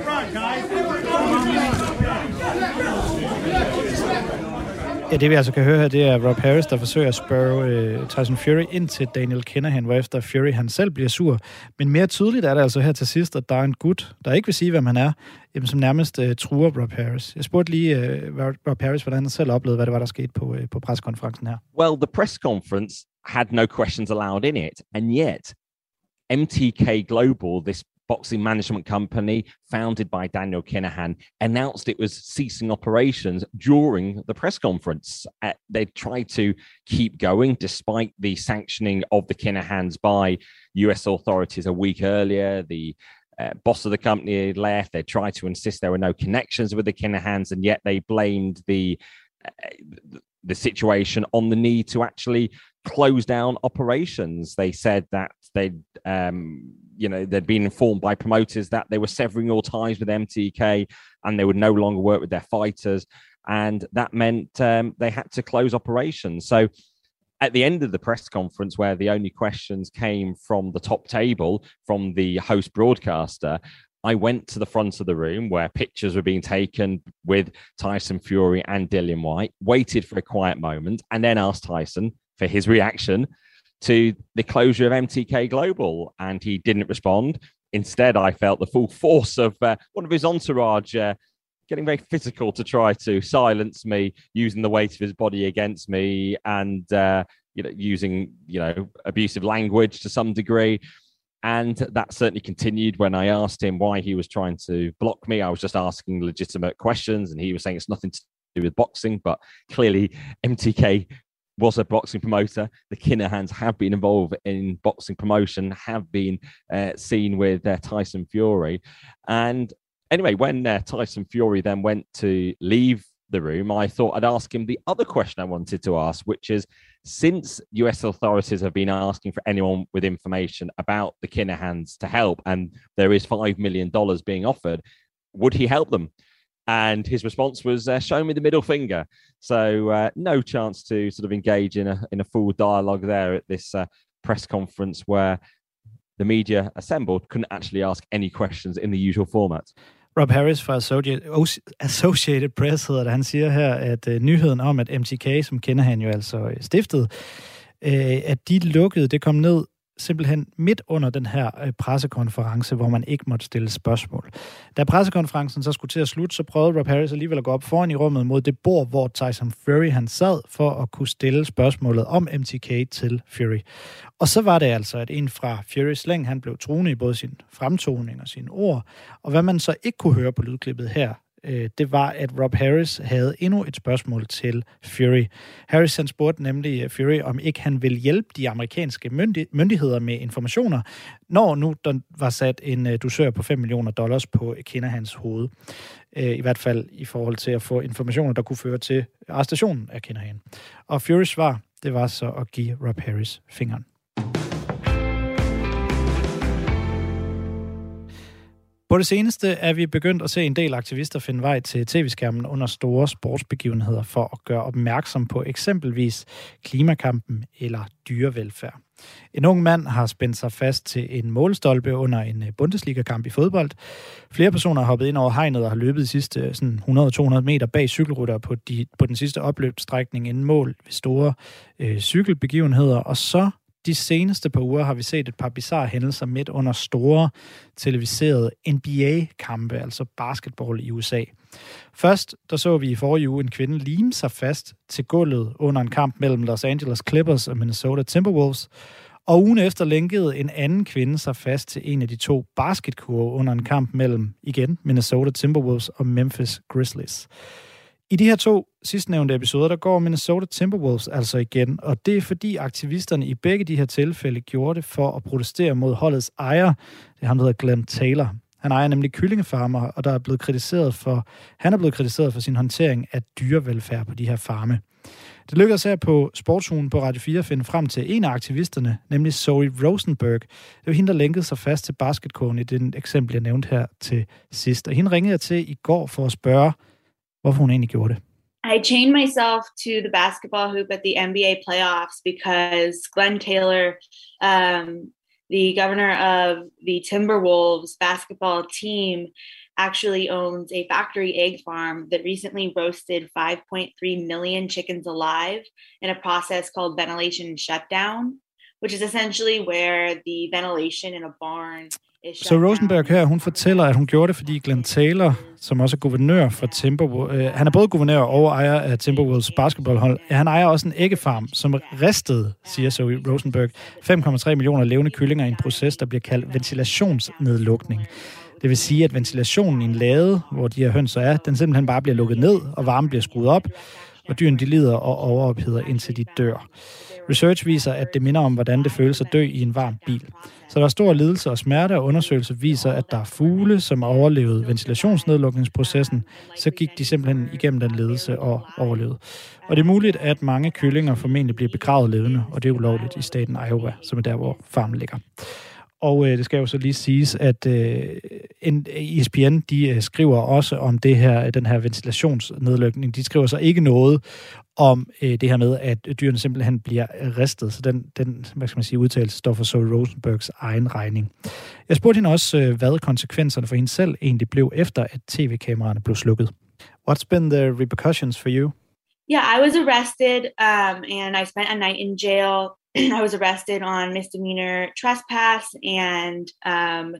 [SPEAKER 1] Ja, det vi altså kan høre her, det er Rob Harris, der forsøger at spørge øh, Tyson Fury ind til Daniel Kinahan, hvor efter Fury han selv bliver sur. Men mere tydeligt er det altså her til sidst, at der er en gut, der ikke vil sige, hvem han er, jamen, som nærmest øh, truer Rob Harris. Jeg spurgte lige øh, Rob Harris, hvordan han selv oplevede, hvad det var, der skete på, øh, på preskonferencen her.
[SPEAKER 11] Well, the press conference had no questions allowed in it, and yet MTK Global, this boxing management company founded by Daniel Kinahan, announced it was ceasing operations during the press conference. Uh, they tried to keep going despite the sanctioning of the Kinahans by US authorities a week earlier. The uh, boss of the company had left. They tried to insist there were no connections with the Kinahans, and yet they blamed the uh, the situation on the need to actually close down operations. They said that they'd, um, you know, they'd been informed by promoters that they were severing all ties with MTK and they would no longer work with their fighters. And that meant um, they had to close operations. So at the end of the press conference, where the only questions came from the top table from the host broadcaster, I went to the front of the room where pictures were being taken with Tyson Fury and Dillian White, waited for a quiet moment, and then asked Tyson for his reaction to the closure of MTK Global. And he didn't respond. Instead, I felt the full force of uh, one of his entourage uh, getting very physical to try to silence me, using the weight of his body against me, and uh, you know, using you know abusive language to some degree. And that certainly continued when I asked him why he was trying to block me. I was just asking legitimate questions, and he was saying it's nothing to do with boxing, but clearly MTK was a boxing promoter. The Kinahans have been involved in boxing promotion, have been uh, seen with uh, Tyson Fury. And anyway, when uh, Tyson Fury then went to leave the room, I thought I'd ask him the other question I wanted to ask, which is since US authorities have been asking for anyone with information about the Kinahans to help, and there is $5 million being offered, would he help them? And his response was, uh, "Show me the middle finger." So uh, no chance to sort of engage in a in a full dialogue there at this uh, press conference where the media assembled couldn't actually ask any questions in the usual format.
[SPEAKER 1] Rob Harris fra Associated Press hedder det. Han siger her, at uh, nyheden om, at MTK, som kender han jo altså øh, stiftet, uh, at de lukkede, det kom ned simpelthen midt under den her øh, pressekonference, hvor man ikke måtte stille spørgsmål. Da pressekonferencen så skulle til at slutte, så prøvede Rob Harris alligevel at gå op foran i rummet mod det bord, hvor Tyson Fury han sad, for at kunne stille spørgsmålet om MTK til Fury. Og så var det altså, at en fra Fury's Slang, han blev truende i både sin fremtoning og sine ord, og hvad man så ikke kunne høre på lydklippet her, øh, det var, at Rob Harris havde endnu et spørgsmål til Fury. Harris han spurgte nemlig øh, Fury, om ikke han vil hjælpe de amerikanske myndi- myndigheder med informationer, når nu der var sat en øh, dusør på 5 millioner dollars på Kinahans hoved. Øh, I hvert fald i forhold til at få informationer, der kunne føre til arrestationen af Kinahan. Og Furys svar, det var så at give Rob Harris fingeren. På det seneste er vi begyndt at se en del aktivister finde vej til tv-skærmen under store sportsbegivenheder for at gøre opmærksom på eksempelvis klimakampen eller dyrevelfærd. En ung mand har spændt sig fast til en målstolpe under en øh, Bundesliga-kamp i fodbold. Flere personer har hoppet ind over hegnet og har løbet de sidste øh, 100-200 meter bag cykelrytter på, de, på den sidste opløbsstrækning inden mål ved store øh, cykelbegivenheder. Og så de seneste par uger har vi set et par bizarre hændelser midt under store televiserede NBA-kampe, altså basketball i USA. Først der så vi i forrige uge en kvinde lime sig fast til gulvet under en kamp mellem Los Angeles Clippers og Minnesota Timberwolves, og ugen efter lænkede en anden kvinde sig fast til en af de to basketkurve under en kamp mellem, igen, Minnesota Timberwolves og Memphis Grizzlies. I de her to sidstnævnte episoder, der går Minnesota Timberwolves altså igen, og det er fordi aktivisterne i begge de her tilfælde gjorde det for at protestere mod holdets ejer. Det er ham, der hedder Glenn Taylor. Han ejer nemlig kyllingefarmer, og der er blevet kritiseret for, han er blevet kritiseret for sin håndtering af dyrevelfærd på de her farme. Det lykkedes her på Sportsugen på Radio 4 at finde frem til en af aktivisterne, nemlig Zoe Rosenberg. Det var hende, der lænkede sig fast til basketkogen i den eksempel, jeg nævnte her til sidst. Og hende ringede jeg til i går for at spørge, hvorfor hun egentlig gjorde det.
[SPEAKER 13] I chained myself to the basketball hoop at the NBA playoffs because Glenn Taylor, um, the governor of the Timberwolves basketball team, actually owns a factory egg farm that recently roasted 5.3 million chickens alive in a process called ventilation shutdown, which is essentially where the ventilation in a barn
[SPEAKER 1] så Rosenberg her, hun fortæller, at hun gjorde det, fordi Glenn Taylor, som også er guvernør for Timberwolves, øh, han er både guvernør og ejer af Timberwolves basketballhold. Han ejer også en æggefarm, som ristede, siger Zoe Rosenberg, 5,3 millioner levende kyllinger i en proces, der bliver kaldt ventilationsnedlukning. Det vil sige, at ventilationen i en lade, hvor de her høns er, den simpelthen bare bliver lukket ned, og varmen bliver skruet op, og dyrene de lider og overopheder, indtil de dør. Research viser, at det minder om, hvordan det føles at dø i en varm bil. Så der er stor lidelse og smerte, og undersøgelser viser, at der er fugle, som overlevede ventilationsnedlukningsprocessen, så gik de simpelthen igennem den ledelse og overlevede. Og det er muligt, at mange kyllinger formentlig bliver begravet levende, og det er ulovligt i staten Iowa, som er der, hvor farmen ligger. Og øh, det skal jo så lige siges, at øh, ESPN de øh, skriver også om det her, den her ventilationsnedlukning. De skriver så ikke noget om øh, det her med, at dyrene simpelthen bliver ristet. Så den, den hvad skal man sige, udtalelse står for Zoe Rosenbergs egen regning. Jeg spurgte hende også, øh, hvad konsekvenserne for hende selv egentlig blev, efter at tv-kameraerne blev slukket. What's been the repercussions for you?
[SPEAKER 13] Yeah, I was arrested um, and I spent a night in jail. *clears throat* I was arrested on misdemeanor trespass and um,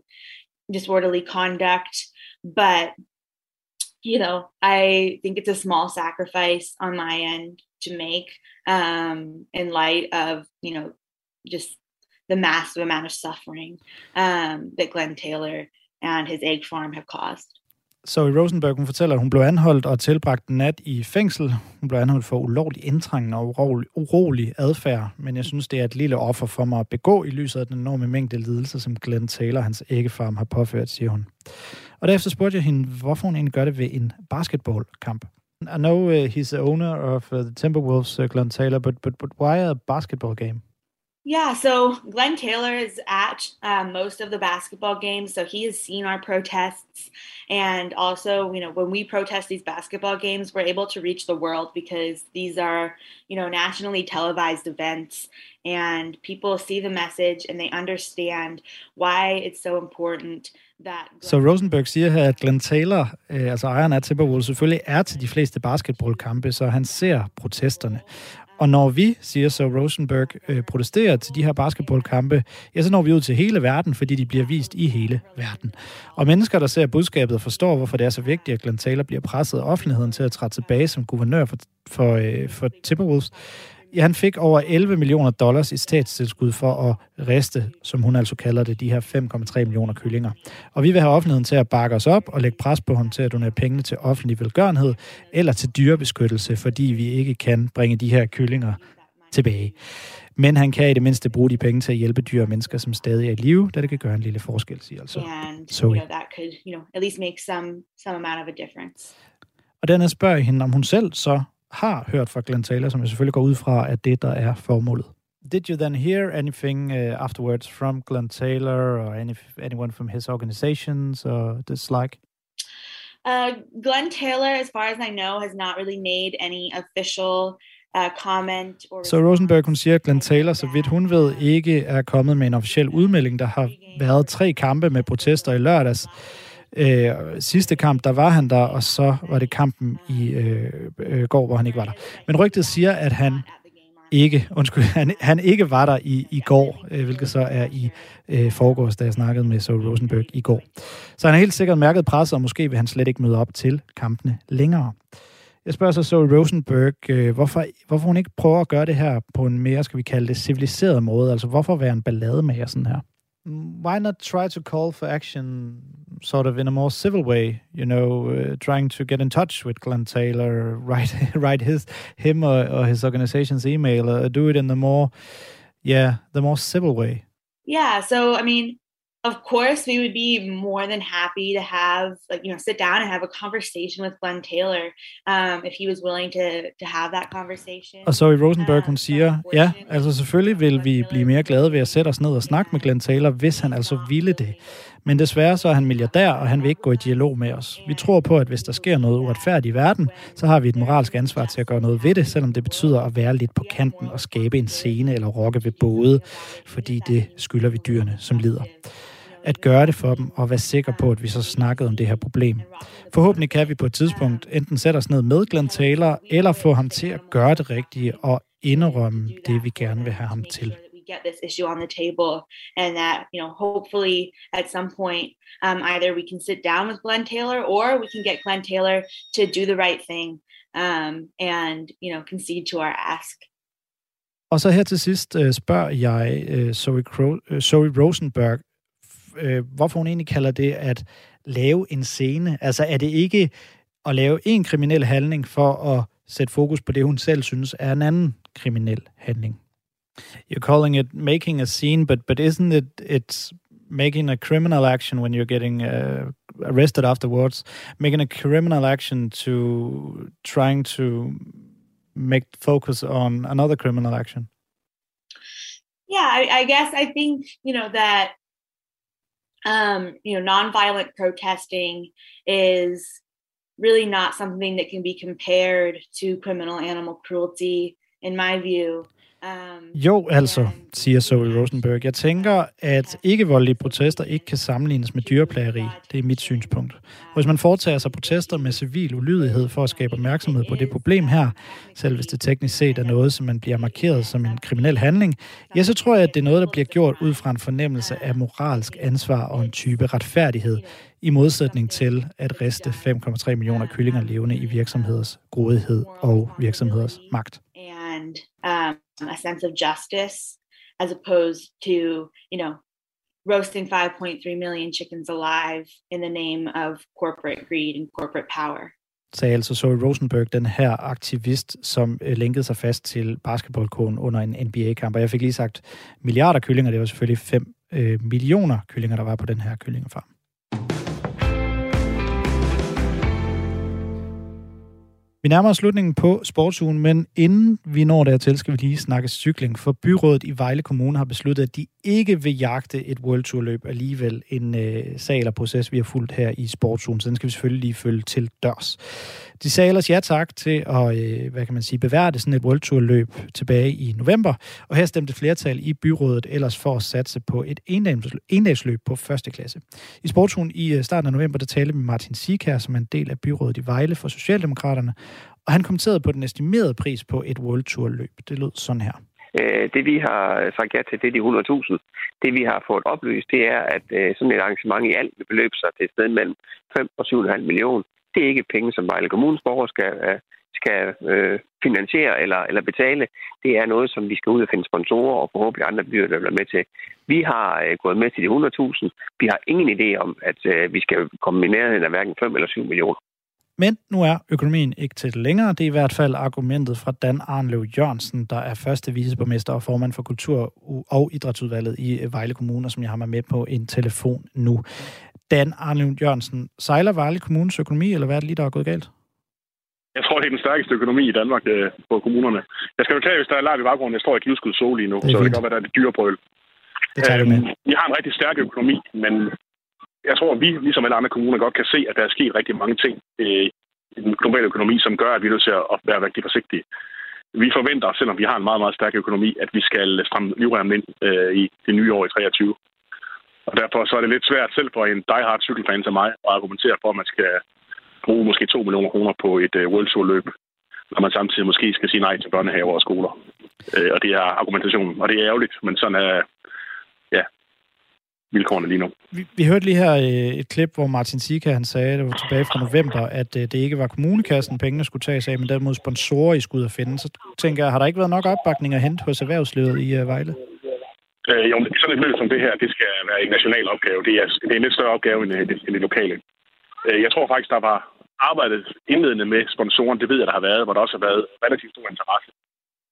[SPEAKER 13] disorderly conduct. But, you know, I think it's a small sacrifice on my end to make um, in light of, you know, just the massive amount of suffering um, that Glenn Taylor and his egg farm have caused.
[SPEAKER 1] Så i Rosenberg, hun fortæller, at hun blev anholdt og tilbragt en nat i fængsel. Hun blev anholdt for ulovlig indtrængende og urolig, urolig adfærd, men jeg synes, det er et lille offer for mig at begå i lyset af den enorme mængde lidelse, som Glenn Taylor, hans æggefarm, har påført, siger hun. Og derefter spurgte jeg hende, hvorfor hun egentlig gør det ved en basketballkamp. I know uh, he's the owner of uh, the Timberwolves, uh, Glenn Taylor, but, but, but why a basketball game?
[SPEAKER 13] Yeah, so Glenn Taylor is at um, most of the basketball games, so he has seen our protests, and also, you know, when we protest these basketball games, we're able to reach the world because these are, you know, nationally televised events, and people see the message and they understand why it's so important that.
[SPEAKER 1] Så Rosenberg siger her, at Glenn Taylor, øh, altså ejeren af Timberwolves, selvfølgelig er til de fleste basketballkampe, så han ser protesterne. Og når vi, siger så Rosenberg, øh, protesterer til de her basketballkampe, ja, så når vi ud til hele verden, fordi de bliver vist i hele verden. Og mennesker, der ser budskabet og forstår, hvorfor det er så vigtigt, at Glenn Taylor bliver presset af offentligheden til at træde tilbage som guvernør for, for, øh, for Timberwolves, han fik over 11 millioner dollars i statstilskud for at riste, som hun altså kalder det, de her 5,3 millioner kyllinger. Og vi vil have offentligheden til at bakke os op og lægge pres på ham til at donere pengene til offentlig velgørenhed eller til dyrebeskyttelse, fordi vi ikke kan bringe de her kyllinger tilbage. Men han kan i det mindste bruge de penge til at hjælpe dyr og mennesker, som stadig er i live, da det kan gøre en lille forskel, siger altså
[SPEAKER 13] and
[SPEAKER 1] Zoe.
[SPEAKER 13] you know that could you know at least make some some amount of a difference.
[SPEAKER 1] Og dernæst spørger jeg hende, om hun selv så har hørt fra Glenn Taylor, som jeg selvfølgelig går ud fra, at det, der er formålet. Did you then hear anything uh, afterwards from Glenn Taylor or any, anyone from his organizations or this like?
[SPEAKER 13] Uh, Glenn Taylor, as far as I know, has not really made any official uh, comment or
[SPEAKER 1] Så Rosenberg, hun siger, at Glenn Taylor, så vidt hun ved, ikke er kommet med en officiel udmelding. Der har været tre kampe med protester i lørdags. Øh, sidste kamp, der var han der, og så var det kampen i øh, øh, går, hvor han ikke var der. Men rygtet siger, at han ikke, undskyld, *laughs* han, han ikke var der i, i går, øh, hvilket så er i øh, forgårs, da jeg snakkede med Saul Rosenberg i går. Så han har helt sikkert mærket presset, og måske vil han slet ikke møde op til kampene længere. Jeg spørger så Saul Rosenberg, øh, hvorfor, hvorfor hun ikke prøver at gøre det her på en mere, skal vi kalde det, civiliseret måde. Altså, hvorfor være en ballademager sådan her? Why not try to call for action sort of in a more civil way, you know, uh, trying to get in touch with Glenn Taylor, *laughs* write write his him or, or his organization's email, or do it in the more, yeah, the more civil way.
[SPEAKER 13] Yeah, so I mean, of course, we would be more than happy to have like you know sit down and have a conversation with Glenn Taylor um, if he was willing to to have that conversation.
[SPEAKER 1] Og så i Rosenberg, hun siger, ja, altså selvfølgelig vil vi blive mere glade ved at sætte os ned og snakke med Glenn Taylor, hvis han altså ville det. Men desværre så er han milliardær, og han vil ikke gå i dialog med os. Vi tror på, at hvis der sker noget uretfærdigt i verden, så har vi et moralsk ansvar til at gøre noget ved det, selvom det betyder at være lidt på kanten og skabe en scene eller rokke ved både, fordi det skylder vi dyrene, som lider at gøre det for dem, og være sikker på, at vi så snakkede om det her problem. Forhåbentlig kan vi på et tidspunkt enten sætte os ned med Glenn Taylor, eller få ham til at gøre det rigtige og indrømme det, vi gerne vil have ham til.
[SPEAKER 13] get this issue on the table and that you know hopefully at some point um, either we can sit down with glenn taylor or we can get glenn taylor to do the right thing um, and you know concede to our ask
[SPEAKER 1] Og så her til sidst øh, spørger jeg øh, Zoe, Cro- øh, Zoe Rosenberg, øh, hvorfor hun egentlig kalder det at lave en scene. Altså er det ikke at lave en kriminel handling for at sætte fokus på det, hun selv synes er en anden kriminel handling? You're calling it making a scene, but but isn't it it's making a criminal action when you're getting uh, arrested afterwards? Making a criminal action to trying to make focus on another criminal action.
[SPEAKER 13] yeah I, I guess i think you know that um, you know, nonviolent protesting is really not something that can be compared to criminal animal cruelty, in my view. Um,
[SPEAKER 1] Jo, altså, siger Zoe Rosenberg. Jeg tænker, at ikke-voldelige protester ikke kan sammenlignes med dyreplageri. Det er mit synspunkt. Hvis man foretager sig protester med civil ulydighed for at skabe opmærksomhed på det problem her, selv hvis det teknisk set er noget, som man bliver markeret som en kriminel handling, ja, så tror jeg, at det er noget, der bliver gjort ud fra en fornemmelse af moralsk ansvar og en type retfærdighed, i modsætning til at riste 5,3 millioner kyllinger levende i virksomheders grådighed og virksomheders magt.
[SPEAKER 13] and um, Um, a sense of justice as opposed to, you know, roasting 5.3 million chickens alive in the name of corporate greed and corporate power.
[SPEAKER 1] sagde altså Zoe Rosenberg, den her aktivist, som øh, linkede sig fast til basketballkogen under en NBA-kamp. Og jeg fik lige sagt milliarder kyllinger, det var selvfølgelig 5 øh, millioner kyllinger, der var på den her kyllingefarm. Vi nærmer os slutningen på sportsugen, men inden vi når dertil, skal vi lige snakke cykling, for byrådet i Vejle Kommune har besluttet, at de ikke vil jagte et World Tour løb alligevel. En øh, sag eller proces, vi har fulgt her i sportsugen, så den skal vi selvfølgelig lige følge til dørs. De sagde ellers ja tak til at, øh, hvad kan man sige, beværte sådan et World Tour løb tilbage i november, og her stemte flertal i byrådet ellers for at satse på et endagsløb på første klasse. I sportsugen i øh, starten af november, der talte med Martin Sikær, som er en del af byrådet i Vejle for Socialdemokraterne, og han kommenterede på den estimerede pris på et World Tour løb. Det lød sådan her.
[SPEAKER 14] Øh, det vi har sagt ja til, det er de 100.000. Det vi har fået oplyst, det er, at øh, sådan et arrangement i alt vil beløbe sig til et sted mellem 5 og 7,5 millioner. Det er ikke penge, som Vejle Kommunes borgere skal, øh, skal øh, finansiere eller, eller betale. Det er noget, som vi skal ud og finde sponsorer og forhåbentlig andre byer, der bliver med til. Vi har øh, gået med til de 100.000. Vi har ingen idé om, at øh, vi skal komme i nærheden af hverken 5 eller 7 millioner.
[SPEAKER 1] Men nu er økonomien ikke til det længere. Det er i hvert fald argumentet fra Dan Arnlev Jørgensen, der er første viceborgmester og formand for Kultur- og Idrætsudvalget i Vejle Kommune, som jeg har med, med på en telefon nu. Dan Arnlev Jørgensen, sejler Vejle Kommunes økonomi, eller hvad er det lige, der er gået galt?
[SPEAKER 15] Jeg tror, det er den stærkeste økonomi i Danmark øh, på kommunerne. Jeg skal beklage, hvis der er lavt i baggrunden. Jeg står i Givskud Sol lige nu,
[SPEAKER 1] Det
[SPEAKER 15] så det kan godt være, der er det dyre brøl.
[SPEAKER 1] Det tager vi med.
[SPEAKER 15] Vi har en rigtig stærk økonomi, men jeg tror, at vi, ligesom alle andre kommuner, godt kan se, at der er sket rigtig mange ting øh, i den globale økonomi, som gør, at vi er nødt til at være rigtig forsigtige. Vi forventer, selvom vi har en meget, meget stærk økonomi, at vi skal stramme livremmen ind øh, i det nye år i 23. Og derfor så er det lidt svært selv for en diehard cykelfan som mig at argumentere for, at man skal bruge måske 2 millioner kroner på et øh, World Tour løb, når man samtidig måske skal sige nej til børnehaver og skoler. Øh, og det er argumentationen, og det er ærgerligt, men sådan er ja, vilkårene lige nu.
[SPEAKER 1] Vi, vi hørte lige her øh, et klip, hvor Martin Sika han sagde, det var tilbage fra november, at øh, det ikke var kommunekassen, pengene skulle tages af, men derimod sponsorer, I skulle ud og finde. Så tænker jeg, har der ikke været nok opbakning at hente hos erhvervslivet i øh, Vejle?
[SPEAKER 15] Øh, jo, men sådan et løb som det her, det skal være en national opgave. Det er, det er en lidt større opgave end, det- end det lokale. Jeg tror faktisk, der var arbejdet indledende med sponsoren. Det ved jeg, der har været, hvor der også har været relativt stor interesse.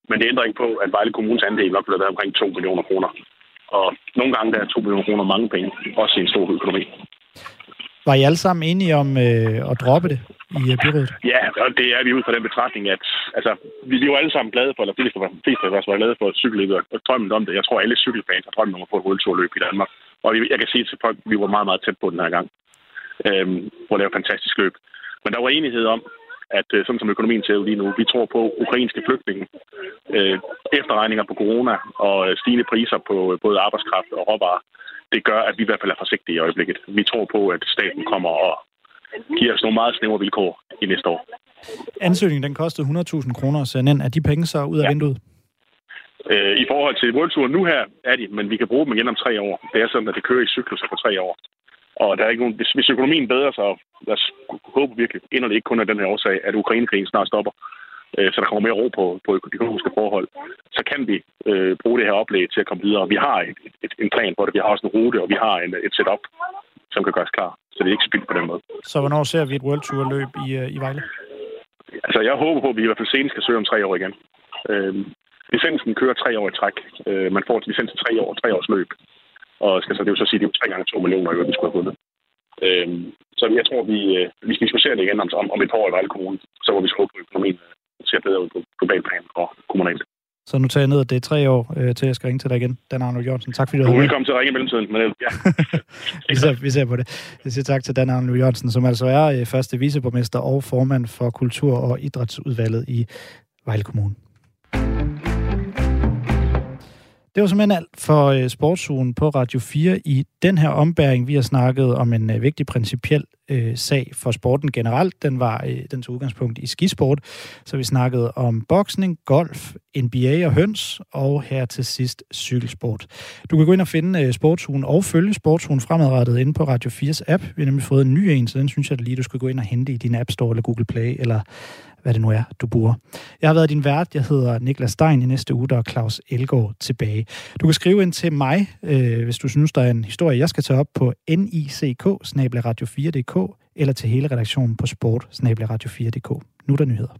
[SPEAKER 15] Men det ændrer ikke på, at Vejle Kommunes andel nok have været omkring 2 millioner kroner. Og nogle gange der er 2 millioner kroner mange penge, også i en stor økonomi.
[SPEAKER 1] Var I alle sammen enige om øh, at droppe det i øh, byrådet?
[SPEAKER 15] Ja, og det er vi ud fra den betragtning, at altså, vi, er jo alle sammen glade for, eller de fleste, fleste af os var glade for cykelløbet og, og drømmen om det. Jeg tror, alle cykelfans har drømmen om at få et rulletourløb i Danmark. Og jeg kan sige til folk, at vi var meget, meget tæt på den her gang. Øhm, hvor det er et fantastisk løb. Men der var enighed om, at øh, sådan som økonomien ser ud lige nu, vi tror på ukrainske flygtninge, øh, efterregninger på corona og øh, stigende priser på øh, både arbejdskraft og råvarer, det gør, at vi i hvert fald er forsigtige i øjeblikket. Vi tror på, at staten kommer og giver os nogle meget snævre vilkår i næste år.
[SPEAKER 1] Ansøgningen den kostede 100.000 kroner at sende ind. Er de penge så ud af ja. vinduet?
[SPEAKER 15] Øh, I forhold til World Tour nu her er de, men vi kan bruge dem igen om tre år. Det er sådan, at det kører i cykluser på tre år. Og der er ikke nogen, hvis, hvis økonomien bedrer sig, og lad os håbe virkelig, ender det ikke kun af den her årsag, at Ukrainekrigen snart stopper, øh, så der kommer mere ro på, på de økonomiske forhold, så kan vi øh, bruge det her oplæg til at komme videre. Vi har et, et, en plan for det, vi har også en rute, og vi har en, et setup, som kan gøres klar. Så det er ikke spildt på den måde.
[SPEAKER 1] Så hvornår ser vi et World Tour løb i, øh, i Vejle?
[SPEAKER 15] Altså, jeg håber på, at vi i hvert fald senest skal søge om tre år igen. Øh, licensen kører tre år i træk. Øh, man får licens til tre år, tre års løb. Og skal så, det vil så sige, at det er jo tre gange to millioner, jo, vi skulle have fundet. Øh, så jeg tror, vi, øh, vi skal diskutere det igen om, om, om et par år i Vejle Kommune. Så må vi håbe på, at økonomien øh, ser bedre ud på global plan og kommunalt.
[SPEAKER 1] Så nu tager jeg ned, at det er tre år øh, til, jeg skal ringe til dig igen. Dan Arnold Jørgensen, tak fordi du
[SPEAKER 15] Du er velkommen til at ringe i mellemtiden. Men, ja. *laughs*
[SPEAKER 1] vi, ser, vi ser på det. Jeg siger tak til Dan Arnold Jørgensen, som altså er øh, første viceborgmester og formand for Kultur- og Idrætsudvalget i Vejle Kommune. Det var simpelthen alt for øh, sportsugen på Radio 4 i den her ombæring. Vi har snakket om en øh, vigtig principiel øh, sag for sporten generelt. Den var øh, den tog udgangspunkt i skisport. Så vi snakkede om boksning, golf, NBA og høns, og her til sidst cykelsport. Du kan gå ind og finde øh, sportsugen og følge sportsugen fremadrettet inde på Radio 4's app. Vi har nemlig fået en ny en, så den synes jeg lige, du skal gå ind og hente i din App Store eller Google Play, eller hvad det nu er, du bruger. Jeg har været din vært. Jeg hedder Niklas Stein. I næste uge, der er Claus Elgård tilbage. Du kan skrive ind til mig, øh, hvis du synes, der er en historie, jeg skal tage op på nick radio 4dk eller til hele redaktionen på sport radio 4dk Nu er der nyheder.